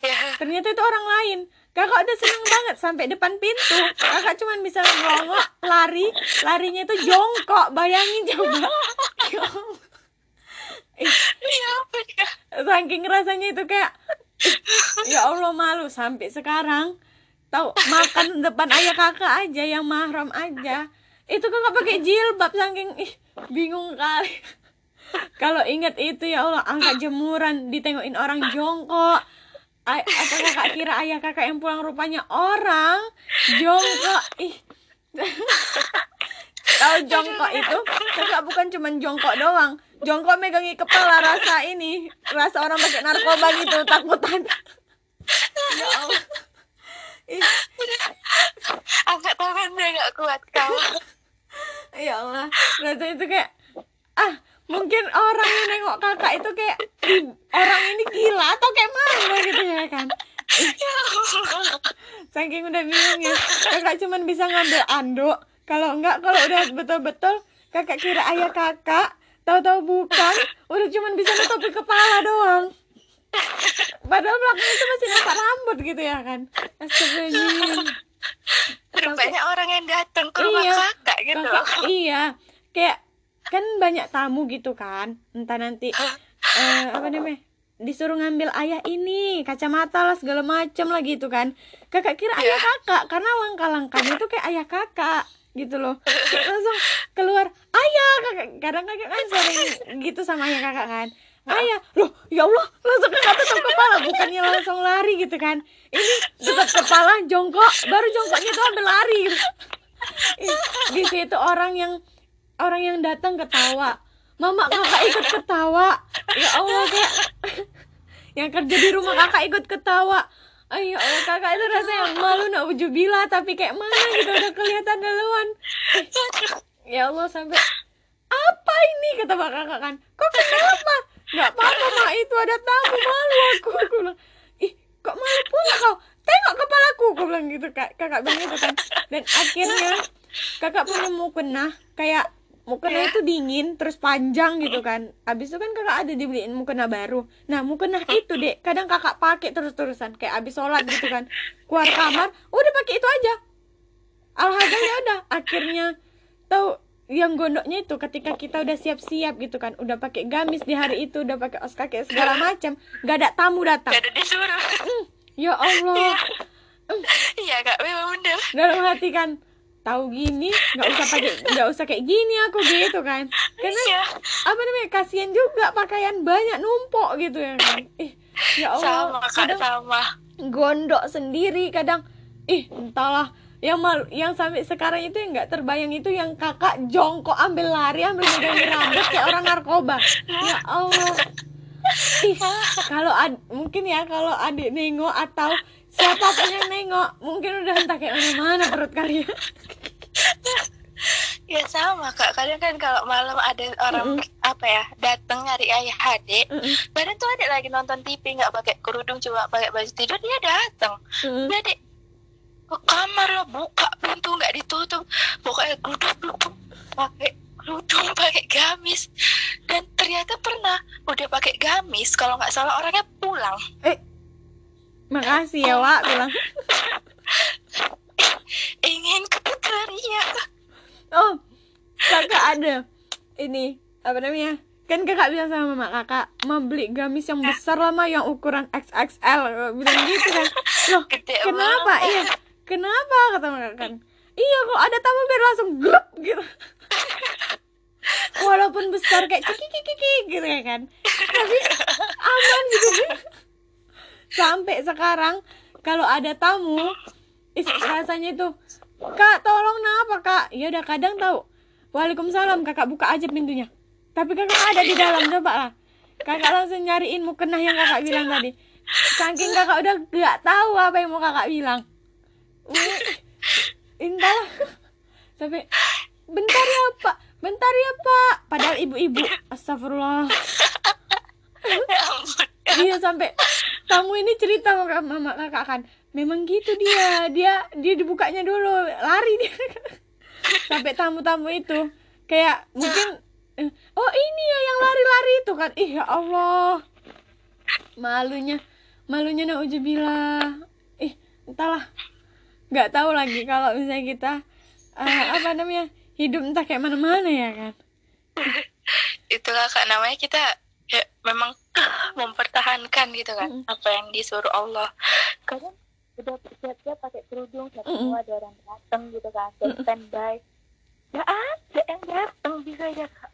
Ya ternyata itu orang lain kakak udah seneng banget sampai depan pintu. Kakak cuman bisa ngelongok lari. Larinya itu jongkok bayangin coba. Saking rasanya itu kayak ya Allah malu sampai sekarang. Tahu makan depan ayah kakak aja yang mahram aja. Itu kakak pakai jilbab saking ih bingung kali. Kalau ingat itu ya Allah angkat jemuran ditengokin orang jongkok Ay, apa kakak kira ayah kakak yang pulang rupanya? Orang jongkok. Ih. Tahu jongkok itu? Kakak bukan cuman jongkok doang. Jongkok megangi kepala rasa ini. Rasa orang pakai narkoba gitu takutan. Ya Allah. Ih. Angkat tangannya nggak kuat kau ya Allah. Rasanya itu kayak ah mungkin orang yang nengok kakak itu kayak "Ih, orang ini gila atau kayak mana gitu ya kan? Ya saking udah bingung ya kakak cuman bisa ngambil anduk. Kalau enggak kalau udah betul-betul kakak kira ayah kakak tahu-tahu bukan udah cuman bisa nutupi kepala doang. Padahal belakang itu masih nampak rambut gitu ya kan? Astagfirullahaladzim. Rupanya orang yang datang ke rumah Iya. kakak gitu. Kakak, iya. Kayak kan banyak tamu gitu kan. Entah nanti eh, apa namanya disuruh ngambil ayah ini kacamata lah segala macam lah gitu kan. Kakak kira ayah kakak karena langkah-langkahnya itu kayak ayah kakak gitu loh. Kayak langsung keluar ayah! Kakak kadang kakak kan sering gitu sama ayah kakak kan. Ayah! Loh ya Allah langsung kakak tutup kepala bukannya langsung lari gitu kan. Ini tutup kepala jongkok baru jongkoknya tuh ambil lari. Gitu di situ orang yang orang yang datang ketawa. Mama kakak ikut ketawa. Ya allah kayak yang kerja di rumah kakak ikut ketawa. Ayo Allah kakak itu rasanya malu nak ujubilah tapi kayak mana gitu udah kelihatan duluan. Ya Allah sampai apa ini? kata pak kakak kan. Kok kenapa? Nggak apa-apa mak itu ada tamu malu aku. Aku bilang ih kok malu pula kau? Tengok kepalaku. Aku bilang gitu kak. Kakak bilang gitu kan. Dan akhirnya kakak punya mukena kayak mukena itu dingin terus panjang gitu kan. Abis itu kan kakak ada dibeliin mukena baru. Nah mukena itu dek kadang kakak pakai terus terusan kayak abis sholat gitu kan. Keluar kamar udah pakai itu aja. Alhasil ya udah akhirnya tahu yang gondoknya itu ketika kita udah siap-siap gitu kan. Udah pakai gamis di hari itu udah pakai os kaki segala macam nggak ada tamu datang. Gak ada disuruh. ya Allah. Iya kak, memang bener. dalam hati kan tahu gini nggak usah pakai nggak usah kayak gini aku gitu kan. Karena Iya. apa namanya kasihan juga pakaian banyak numpuk gitu ya kan. Ih ya Allah Sama kak, kadang sama. gondok sendiri kadang. Ih entahlah. Yang mal yang sampai sekarang itu yang nggak terbayang itu yang kakak jongkok ambil lari ambil megang rambut kayak orang narkoba. Ya Allah. Ih kalau ad- mungkin ya kalau adik nengok atau siapa pun yang nengok mungkin udah entah kayak mana mana perut kalian Ya sama kak, kadang kan kalau malam ada orang apa ya datang nyari ayah adik, Mm-mm. badan tuh adik lagi nonton TV nggak pakai kerudung cuma pakai baju tidur dia datang, Mm-mm. dia adik ke kamar lah, buka pintu nggak ditutup, pokoknya duduk pakai kerudung pakai gamis. Dan ternyata pernah udah pakai gamis kalau nggak salah orangnya pulang. Eh makasih ya Wak bilang ingin ke Putaria oh kakak ada ini apa namanya? Kan kakak bilang sama mama kakak mau beli gamis yang besar lama yang ukuran XXL bilang gitu kan. Loh Gede kenapa? banget. iya. Kenapa? Kata mama kan iya kalau ada tamu biar langsung grup gitu. Walaupun besar kayak kiki kiki kiki gitu ya kan. Tapi aman gitu sampai sekarang kalau ada tamu is, rasanya itu kak tolong kenapa kak? Ya udah kadang tahu waalaikumsalam kakak buka aja pintunya. Tapi kakak ada di dalam coba lah. Kakak langsung nyariin mukena yang kakak bilang tadi. Saking kakak udah gak tahu apa yang mau kakak bilang. Indah sampai bentar ya pak. Bentar ya pak. Padahal ibu-ibu astagfirullah. Ya ampun. Dia sampai tamu ini cerita sama mama kakak kan memang gitu dia. Dia dia dibukanya dulu. Lari dia. Sampai tamu-tamu itu. Kayak mungkin eh, oh ini ya yang lari-lari itu kan. Ih ya Allah. Malunya. Malunya naujubillah ih entahlah. Nggak tahu lagi kalau misalnya kita eh, apa namanya hidup entah kayak mana-mana ya kan. Itulah kak namanya kita ya, memang mempertahankan gitu kan Mm. apa yang disuruh Allah. Kadang udah siap-siap pakai kerudung siap semua ada orang datang gitu kan dan standby. Ya ada yang datang bisa ya kak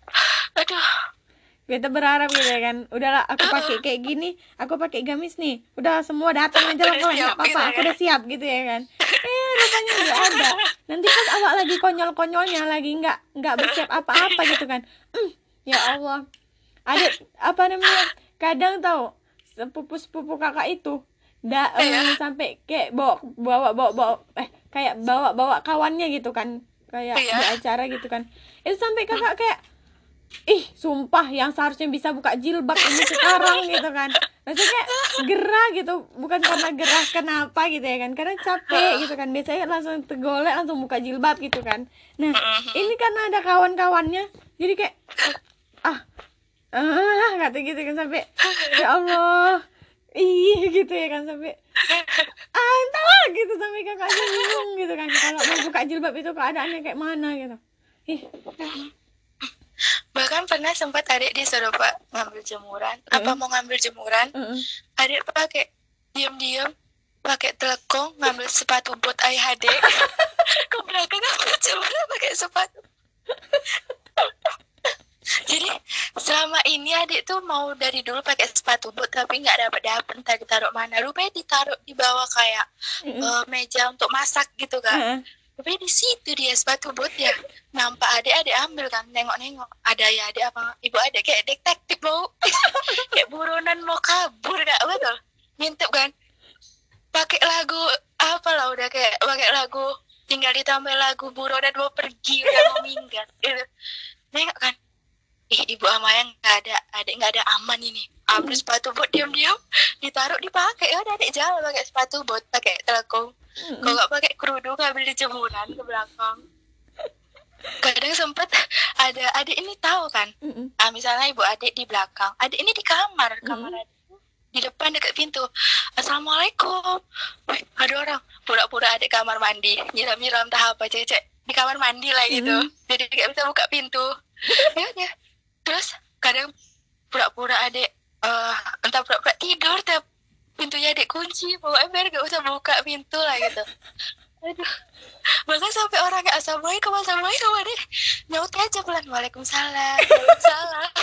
aduh kita berharap gitu ya kan. Udahlah aku pakai kayak gini aku pakai gamis nih. Udah semua datang aja lah kalau nggak apa-apa gitu aku ya. udah siap gitu ya kan. Eh rupanya nggak ada. Nanti pas awak lagi konyol-konyolnya lagi nggak nggak bersiap apa-apa gitu kan. Hmm, ya Allah. Ada apa namanya? Kadang tahu sepupu-sepupu kakak itu da, eh, Iya. sampai kayak bawa bawa bawa bawa eh kayak bawa bawa kawannya gitu kan. Kayak Iya. di acara gitu kan. Itu sampai kakak kayak ih sumpah yang seharusnya bisa buka jilbab ini sekarang gitu kan. Maksudnya kayak gerah gitu. Bukan karena gerah kenapa gitu ya kan. Karena capek gitu kan. Biasanya langsung tergolek langsung buka jilbab gitu kan. Nah ini karena ada kawan-kawannya jadi kayak ah ah kata gitu kan. Sampai ya Allah ih gitu ya kan sampai ah entahlah gitu sampai kakaknya bingung gitu kan. Kalau mau buka jilbab itu keadaannya kayak mana gitu. Ih. Bahkan pernah sempat adik disuruh pak ngambil jemuran. Apa Mm. mau ngambil jemuran? Uh-uh. adik pakai diam-diam pakai telepon ngambil sepatu buat ayah adik ke belakang ngambil jemuran pakai sepatu jadi selama ini adik tuh mau dari dulu pakai sepatu boot tapi nggak dapat dapat entah ditaruh mana. Rupanya ditaruh di bawah kayak Mm-mm. eh, meja untuk masak gitu kan Uh-uh. tapi di situ dia sepatu boot ya. Nampak adik adik ambil kan nengok nengok ada ya adik apa ibu adik kayak detektif bau. Kayak buronan mau kabur gak betul. Ngintip kan. Pakai lagu apa lah udah kayak pakai lagu tinggal ditambah lagu buruh dan mau pergi udah mau minggat gitu. Nengok kan ih ibu Amaya nggak ada adik nggak ada aman ini. Ambil sepatu bot diam-diam ditaruh dipakai. Ya adik jalan pakai sepatu bot pakai telekung. Kalau nggak pakai kerudung ambil di jemuran ke belakang. Kadang sempet ada adik ini tahu kan? Mm-mm. ah, misalnya ibu adik di belakang. Adik ini di kamar kamar adik di depan dekat pintu. Assalamualaikum. Wih, ada orang. Pura-pura adik kamar mandi. Nyiram-nyiram tahap apa cecek di kamar mandi lah gitu. Jadi nggak bisa buka pintu. Ya udah. Terus kadang pura-pura adik eh entah pura-pura tidur tapi pintunya adik kunci pokoknya biar gak usah buka pintu lah gitu. Aduh. Bahkan sampai orang kayak assalamualaikum assalamualaikum adik nyaut aja pelan. Waalaikumsalam. Waalaikumsalam.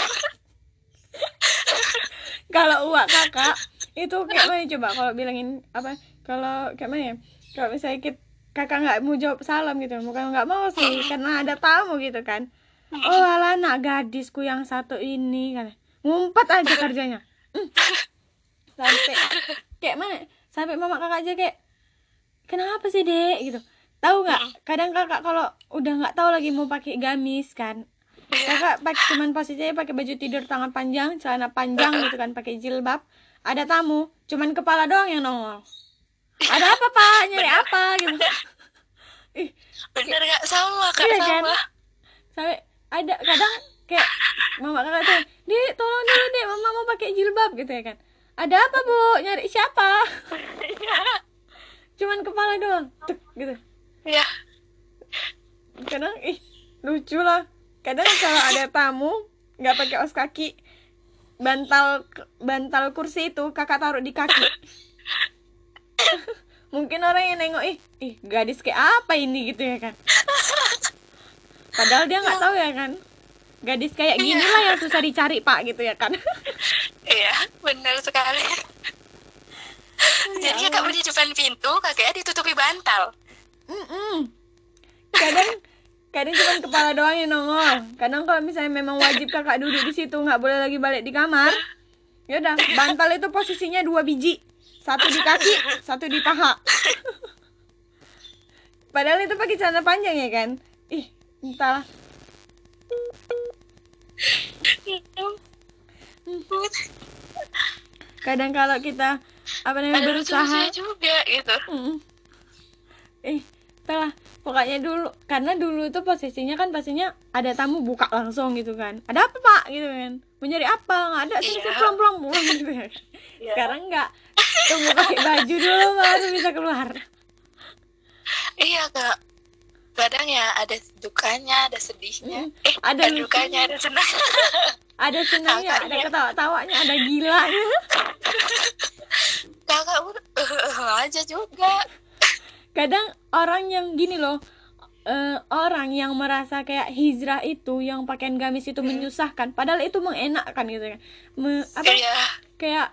Kalau uak kakak itu kayak mana coba? Kalau bilangin apa kalau kayak mana ya? Kalau misalnya kit- kakak nggak mau jawab salam gitu bukan nggak mau sih karena ada tamu gitu kan oh alah anak gadisku yang satu ini kan ngumpet aja kerjanya. Hmm. sampai kayak mana? Sampai mama kakak aja kayak kenapa sih dek? Gitu. Tahu nggak? Kadang kakak kalau udah nggak tahu lagi mau pakai gamis kan kakak pakai cuman posisinya pakai baju tidur tangan panjang celana panjang gitu kan pakai jilbab ada tamu cuman kepala doang yang nongol. Ada apa pak? Nyari apa? Gitu. Ih bener gak sama kak Iya kan? sama. Sampai ada kadang kayak mama kakak tuh dek tolong dulu dek mama mau pakai jilbab gitu ya kan. Ada apa bu? Nyari siapa? Cuman kepala doang Tuk, gitu. Ya. Kadang ih lucu lah. Kadang kalau ada tamu nggak pakai os kaki bantal bantal kursi itu kakak taruh di kaki. Mungkin orang yang nengok ih ih gadis kayak apa ini? gitu ya kan padahal dia nggak tahu ya kan. Gadis kayak gini lah yang susah dicari pak gitu ya kan. Iya bener sekali. Jadi kakak berdiri depan pintu kakaknya ditutupi bantal. Mm-mm. kadang kadang cuma kepala doang yang nongol. Kadang kalau misalnya memang wajib kakak duduk di situ nggak boleh lagi balik di kamar ya udah bantal itu posisinya dua biji. Satu di kaki satu di paha. Padahal itu pakai celana panjang ya kan. Ih entahlah kadang kalau kita apa namanya ada berusaha juga gitu. Eh, telah pokoknya dulu karena dulu itu posisinya kan pastinya ada tamu buka langsung gitu kan. Ada apa pak gitu kan? Mau nyari apa? Nggak ada sini Iya. sini pulang pulang pulang gitu kan. Iya. Sekarang nggak tunggu pakai baju dulu baru bisa keluar. iya kak kadang ya ada dukanya ada sedihnya Mm. eh Ada ada dukanya ada senangnya Ada senangnya, ada ketawa-tawanya, ada gilanya. kakak pun aja juga Kadang orang yang gini loh, eh, orang yang merasa kayak hijrah itu yang pakaian gamis itu menyusahkan, padahal itu mengenakkan gitu kan. Me- apa? iya kayak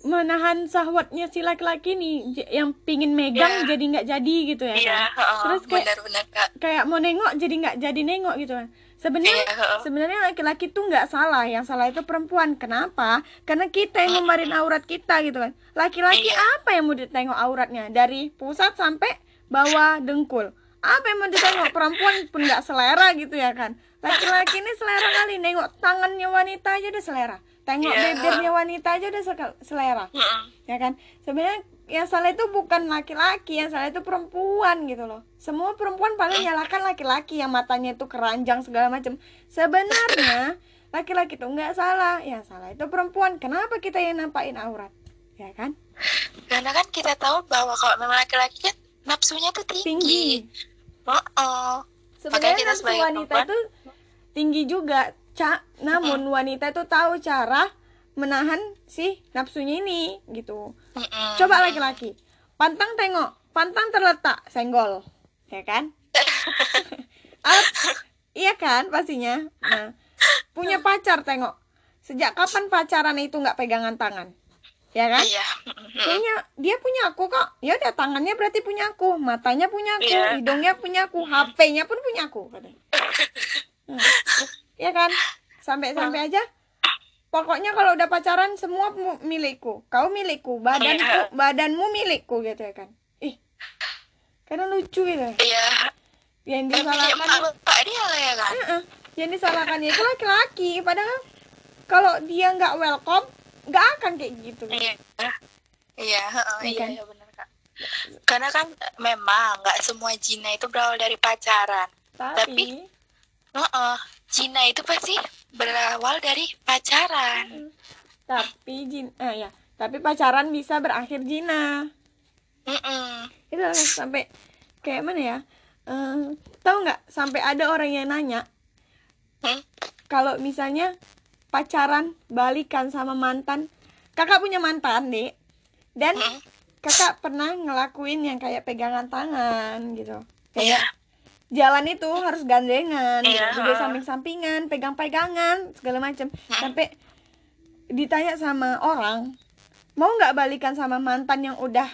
menahan syahwatnya si laki-laki nih yang pingin megang Iya. jadi nggak jadi gitu ya. Iya kan? Terus kayak- benar-benar kak. kayak mau nengok jadi nggak jadi nengok gitu. Kan sebenarnya Iya, heeh. sebenarnya laki-laki tuh nggak salah yang salah itu perempuan. Kenapa? Karena kita yang ngemarin aurat kita gitu kan. Laki-laki Iya. apa yang mau ditengok auratnya? Dari pusat sampai bawah dengkul. Apa yang mau ditengok? Perempuan pun nggak selera gitu ya kan. Laki-laki ini selera kali nengok tangannya wanita aja udah selera tengok Iya. bibirnya wanita aja udah selera. Heeh. ya kan? Sebenarnya yang salah itu bukan laki-laki yang salah itu perempuan gitu loh. Semua perempuan paling nyalakan laki-laki yang matanya itu keranjang segala macam sebenarnya laki-laki itu nggak salah yang salah itu perempuan. Kenapa kita yang nampakin aurat? Ya kan? Karena kan kita tahu bahwa kalau memang laki-laki kan nafsunya tuh tinggi, tinggi. Heeh. sebenarnya kita nafsu wanita perempuan- itu tinggi juga cak namun wanita itu tahu cara menahan si nafsunya ini gitu Mm-mm. Coba laki-laki. Pantang tengok, pantang terletak, senggol. Ya kan? Al- iya kan pastinya. Nah, punya pacar tengok. Sejak kapan pacaran itu nggak pegangan tangan? Ya kan? iya Punya dia punya aku kok. Ya udah tangannya berarti punya aku, matanya punya aku, Iya. hidungnya punya aku, HP-nya pun punya aku. Ya kan? Sampai-sampai aja. Pokoknya kalau udah pacaran semua mu- milikku. Kau milikku badanku badanmu milikku gitu ya kan? Ih. Karena lucu gitu. Iya. Yang disalahkan dia lah ya kan? Heeh. yang disalahkan itu laki-laki. Padahal kalau dia nggak welcome nggak akan kayak gitu. Iya. Iya Iya iya kan? iya benar kak. Karena kan memang nggak semua Cina itu berawal dari pacaran. Tapi Heeh, Cina itu pasti berawal dari pacaran. Tapi jin eh ya tapi pacaran bisa berakhir jina Mm-mm. itu lah, sampai kayak mana ya? Eh, tahu nggak? Sampai ada orang yang nanya Hmm? kalau misalnya pacaran balikan sama mantan kakak punya mantan dek dan Hmm? kakak pernah ngelakuin yang kayak pegangan tangan gitu. Kayak jalan itu harus gandengan Iya, gitu. juga samping-sampingan pegang-pegangan segala macam sampai ditanya sama orang mau nggak balikan sama mantan yang udah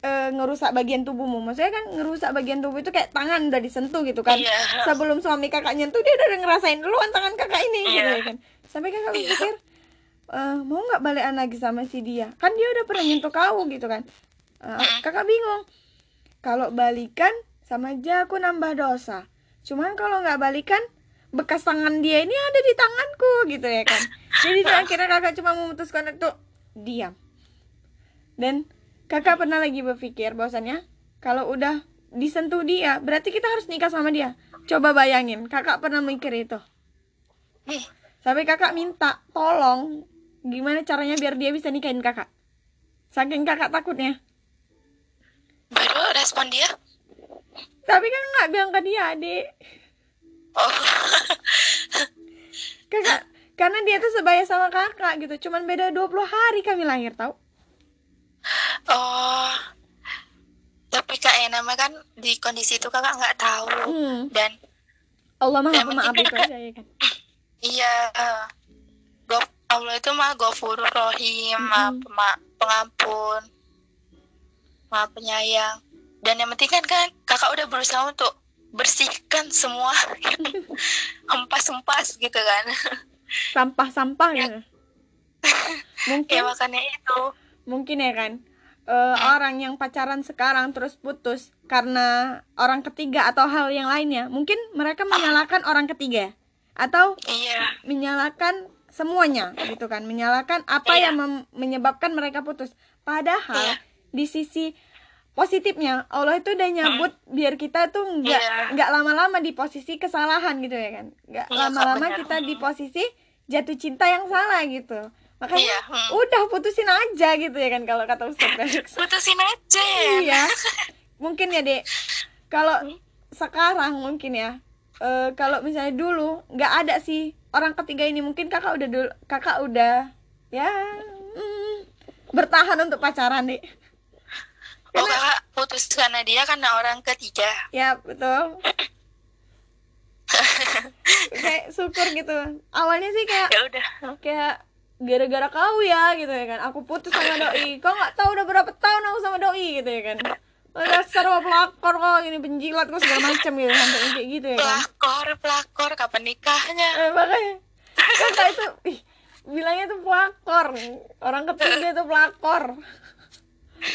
eh, ngerusak bagian tubuhmu? Maksudnya kan ngerusak bagian tubuh itu kayak tangan udah disentuh gitu kan. Iya. sebelum suami kakak nyentuh dia udah ngerasain duluan tangan kakak ini gitu Iya. ya kan. Sampai kakak Iya. pikir "Eh, mau nggak balikan lagi sama si dia? Kan dia udah pernah nyentuh kau gitu kan. Eh, kakak bingung. Kalau balikan sama aja aku nambah dosa. Cuman kalau nggak balikan bekas tangan dia ini ada di tanganku gitu ya kan. Jadi dia akhirnya kakak cuma memutuskan untuk diam. Dan kakak pernah lagi berpikir bahwasannya kalau udah disentuh dia berarti kita harus nikah sama dia. Coba bayangin kakak pernah mikir itu. Ih, sampai kakak minta tolong gimana caranya biar dia bisa nikahin kakak? Saking kakak takutnya. Baru respon dia tapi kan nggak bilang ke dia adik oh. Kakak karena dia tuh sebaya sama kakak gitu. Cuman beda 20 hari kami lahir tau. Oh. Tapi kak ya nama kan di kondisi itu kakak nggak tahu. Hmm. dan Allah maha pemaaf itu aja ya kan? Iya. Go- Allah itu mah gofurur rohim maha Mm-mm. pema- pengampun maha penyayang dan yang penting kan kan kakak udah berusaha untuk bersihkan semua hempas-hempas gitu kan. Sampah-sampah gitu mungkin? Ya makanya itu. Mungkin ya kan? Eh, orang yang pacaran sekarang terus putus karena orang ketiga atau hal yang lainnya mungkin mereka menyalahkan orang ketiga? Atau iya. menyalahkan semuanya gitu kan? Menyalahkan apa Iya. yang menyebabkan mereka putus? Padahal Iya. di sisi positifnya. Allah itu udah nyabut biar kita tuh nggak nggak lama-lama di posisi kesalahan gitu ya kan. Nggak Kak, lama-lama kita di posisi jatuh cinta yang salah gitu. Makanya Iya, hmm. udah putusin aja gitu ya kan kalau kata Ustaz putusin aja iya. Mungkin ya dek. Kalau sekarang mungkin ya eh, kalau misalnya dulu nggak ada sih orang ketiga ini mungkin kakak udah dulu kakak udah ya mm, bertahan untuk pacaran dek oh kakak putus karena dia karena orang ketiga. Ya betul. Kayak syukur gitu. Awalnya sih kayak ya udah. kayak gara-gara kau ya gitu ya kan. Aku putus sama doi. Kau nggak tahu udah berapa tahun aku sama doi gitu ya kan. Oh, dasar lo pelakor kok ini penjilat kok segala macam gitu sampai kayak gitu ya kan. Pelakor pelakor kapan nikahnya? Eh, makanya. Kakak itu ih, bilangnya tuh pelakor. Orang ketiga itu pelakor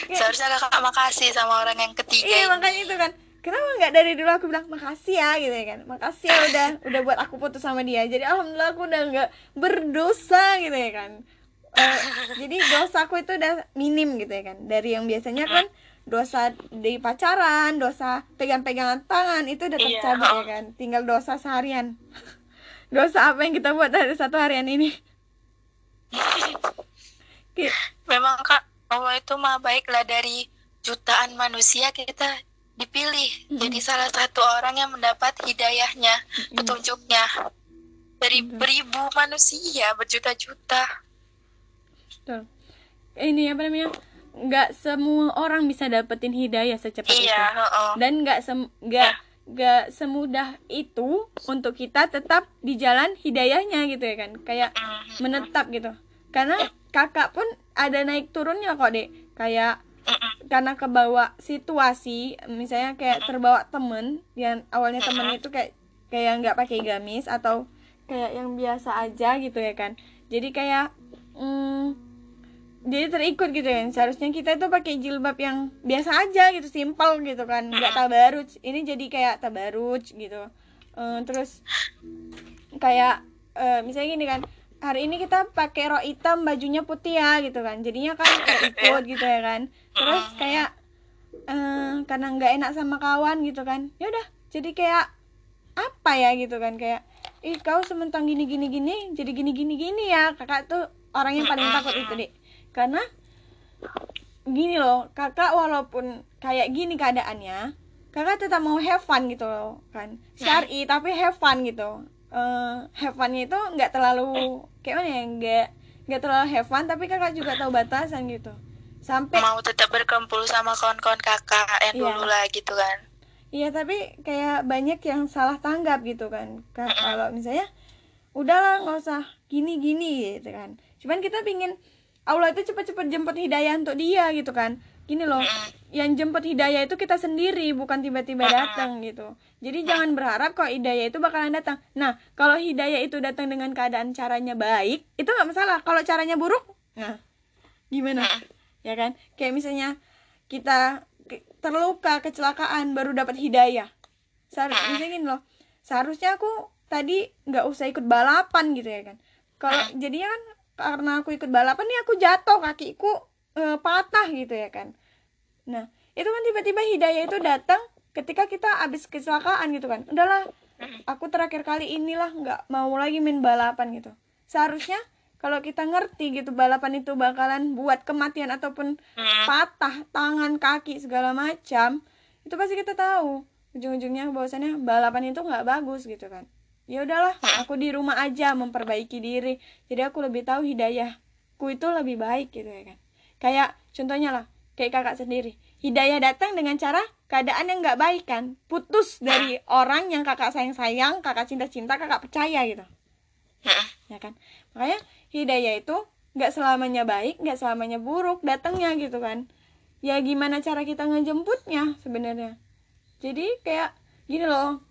seharusnya kakak makasih sama orang yang ketiga iya ini. makanya itu kan. Kenapa nggak dari dulu aku bilang makasih ya gitu ya kan. Makasih ya udah udah buat aku putus sama dia. Jadi alhamdulillah aku udah nggak berdosa gitu ya kan. Eh, jadi dosaku itu udah minim gitu ya kan. Dari yang biasanya kan dosa di pacaran dosa pegang-pegangan tangan itu udah Iya. tercabut ya kan. Tinggal dosa seharian. Dosa apa yang kita buat dari satu harian ini? Memang kak Allah itu mah baiklah dari jutaan manusia kita dipilih jadi salah satu orang yang mendapat hidayahnya petunjuknya dari beribu manusia berjuta-juta Betul. Ini apa namanya? Nggak semua orang bisa dapetin hidayah secepat itu. iya heeh. Dan nggak sem nggak nggak semudah itu untuk kita tetap di jalan hidayahnya gitu ya kan. Kayak menetap gitu. Karena kakak pun ada naik turunnya kok, Dek. Kayak karena kebawa situasi, misalnya kayak terbawa temen yang awalnya temen itu kayak kayak nggak pakai gamis atau kayak yang biasa aja gitu ya kan. Jadi kayak mm, jadi terikut gitu kan. Seharusnya kita itu pakai jilbab yang biasa aja gitu simpel gitu kan. Nggak tabaruj. Ini jadi kayak tabaruj gitu. Eh, terus kayak eh, misalnya gini kan hari ini kita pakai rok hitam bajunya putih ya gitu kan. Jadinya kan terikut gitu ya kan. Terus kayak eh, karena nggak enak sama kawan gitu kan. Ya udah jadi kayak apa ya gitu kan. Kayak ih kau sementang gini gini gini jadi gini gini gini ya. Kakak tuh orang yang paling takut itu deh karena gini loh kakak walaupun kayak gini keadaannya kakak tetap mau have fun gitu loh kan. Syari tapi have fun gitu Eh have funnya itu nggak terlalu kayak mana ya nggak nggak terlalu have fun tapi kakak juga tahu batasan gitu. Sampai mau tetap berkumpul sama kawan-kawan kakak yang Iya. dulu lah gitu kan. Iya tapi kayak banyak yang salah tanggap gitu kan Ka- kalau misalnya udahlah nggak usah gini gini gitu kan. Cuman kita pingin Allah itu cepet-cepet jemput hidayah untuk dia gitu kan gini loh yang jemput hidayah itu kita sendiri bukan tiba-tiba datang gitu. Jadi jangan berharap kalau hidayah itu bakalan datang. Nah kalau hidayah itu datang dengan keadaan caranya baik itu nggak masalah. Kalau caranya buruk nah gimana? Ya kan? Kayak misalnya kita terluka kecelakaan baru dapat hidayah. Seharusnya misalnya gini loh seharusnya aku tadi nggak usah ikut balapan gitu ya kan? Kalau jadinya kan karena aku ikut balapan nih aku jatuh kakiku eh, patah gitu ya kan. Nah itu kan tiba-tiba hidayah itu datang ketika kita habis kecelakaan gitu kan. Udahlah aku terakhir kali inilah nggak mau lagi main balapan gitu. Seharusnya kalau kita ngerti gitu balapan itu bakalan buat kematian ataupun patah tangan kaki segala macam itu pasti kita tahu. Ujung-ujungnya bahwasannya balapan itu nggak bagus gitu kan. Ya udahlah aku di rumah aja memperbaiki diri. Jadi aku lebih tahu hidayahku itu lebih baik gitu ya kan kayak contohnya lah kayak kakak sendiri. Hidayah datang dengan cara keadaan yang nggak baik kan. Putus dari orang yang kakak sayang sayang kakak cinta cinta kakak percaya gitu. Ya kan? Makanya hidayah itu nggak selamanya baik nggak selamanya buruk datangnya gitu kan. Ya gimana cara kita ngejemputnya sebenarnya? Jadi kayak gini loh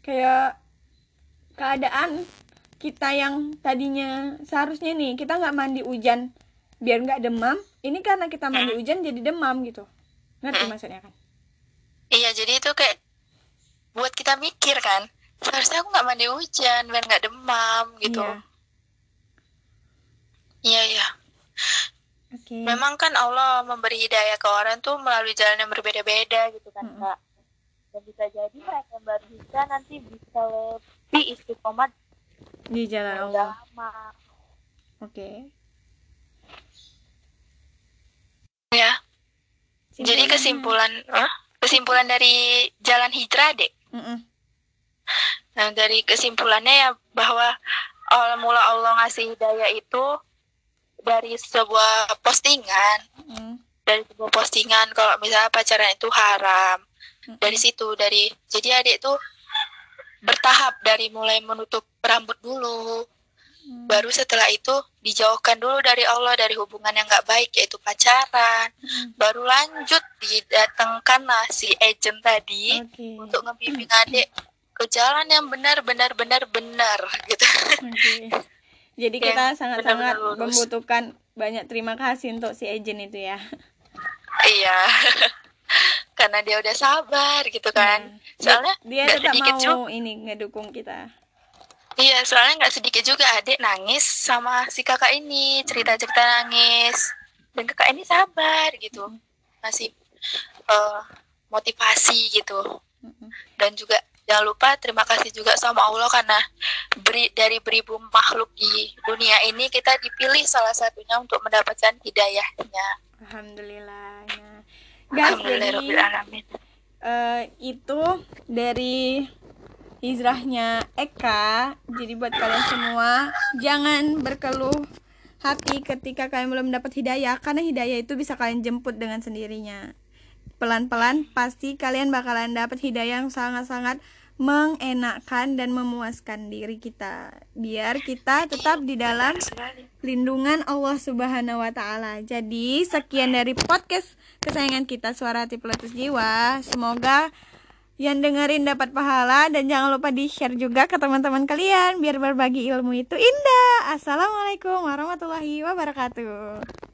kayak keadaan kita yang tadinya seharusnya nih kita nggak mandi hujan biar nggak demam ini karena kita mandi hujan jadi demam gitu. Ngerti maksudnya kan? Iya jadi itu kayak buat kita mikir kan seharusnya aku nggak mandi hujan biar nggak demam gitu. Iya. Iya iya. Oke. Memang kan Allah memberi hidayah ke orang tuh melalui jalan yang berbeda-beda gitu kan Mm-mm. kak. Dan bisa jadi mereka yang baru bisa nanti bisa lebih istiqomah di jalan Allah. udah lama ya jadi kesimpulan Hah? kesimpulan dari jalan hijrah dek Mm-mm. Nah, dari kesimpulannya ya bahwa awal mula Allah ngasih hidayah itu dari sebuah postingan, Mm. dari sebuah postingan kalau misalnya pacaran itu haram. Mm-mm. Dari situ dari jadi adik tuh bertahap dari mulai menutup rambut dulu, Mm. baru setelah itu dijauhkan dulu dari Allah dari hubungan yang nggak baik yaitu pacaran, Mm. baru lanjut didatangkanlah si agent tadi oke untuk ngebimbing adik ke jalan yang benar benar benar benar gitu. Oke. Jadi Ya, kita sangat-sangat membutuhkan banyak terima kasih untuk si agent itu ya. iya. Karena dia udah sabar gitu kan. Dia- Soalnya dia tetap mau juga. ini ngedukung kita. Iya, soalnya nggak sedikit juga adik nangis sama si kakak ini cerita-cerita nangis dan kakak ini sabar gitu, masih eh, motivasi gitu. Dan juga jangan lupa terima kasih juga sama Allah karena beri dari beribu makhluk di dunia ini kita dipilih salah satunya untuk mendapatkan hidayahnya. Alhamdulillah. Nah, guys, jadi Alhamdulillahirobbilalamin. eh, itu dari hijrahnya Eka. Jadi buat kalian semua jangan berkeluh hati ketika kalian belum dapat hidayah karena hidayah itu bisa kalian jemput dengan sendirinya. Pelan-pelan pasti kalian bakalan dapat hidayah yang sangat-sangat mengenakan dan memuaskan diri kita. Biar kita tetap di dalam lindungan Allah Subhanahu wa taala. Jadi, sekian dari podcast kesayangan kita Suara Hati Peletus Jiwa. Semoga yang dengerin dapat pahala dan jangan lupa di share juga ke teman-teman kalian biar berbagi ilmu itu indah. Assalamualaikum warahmatullahi wabarakatuh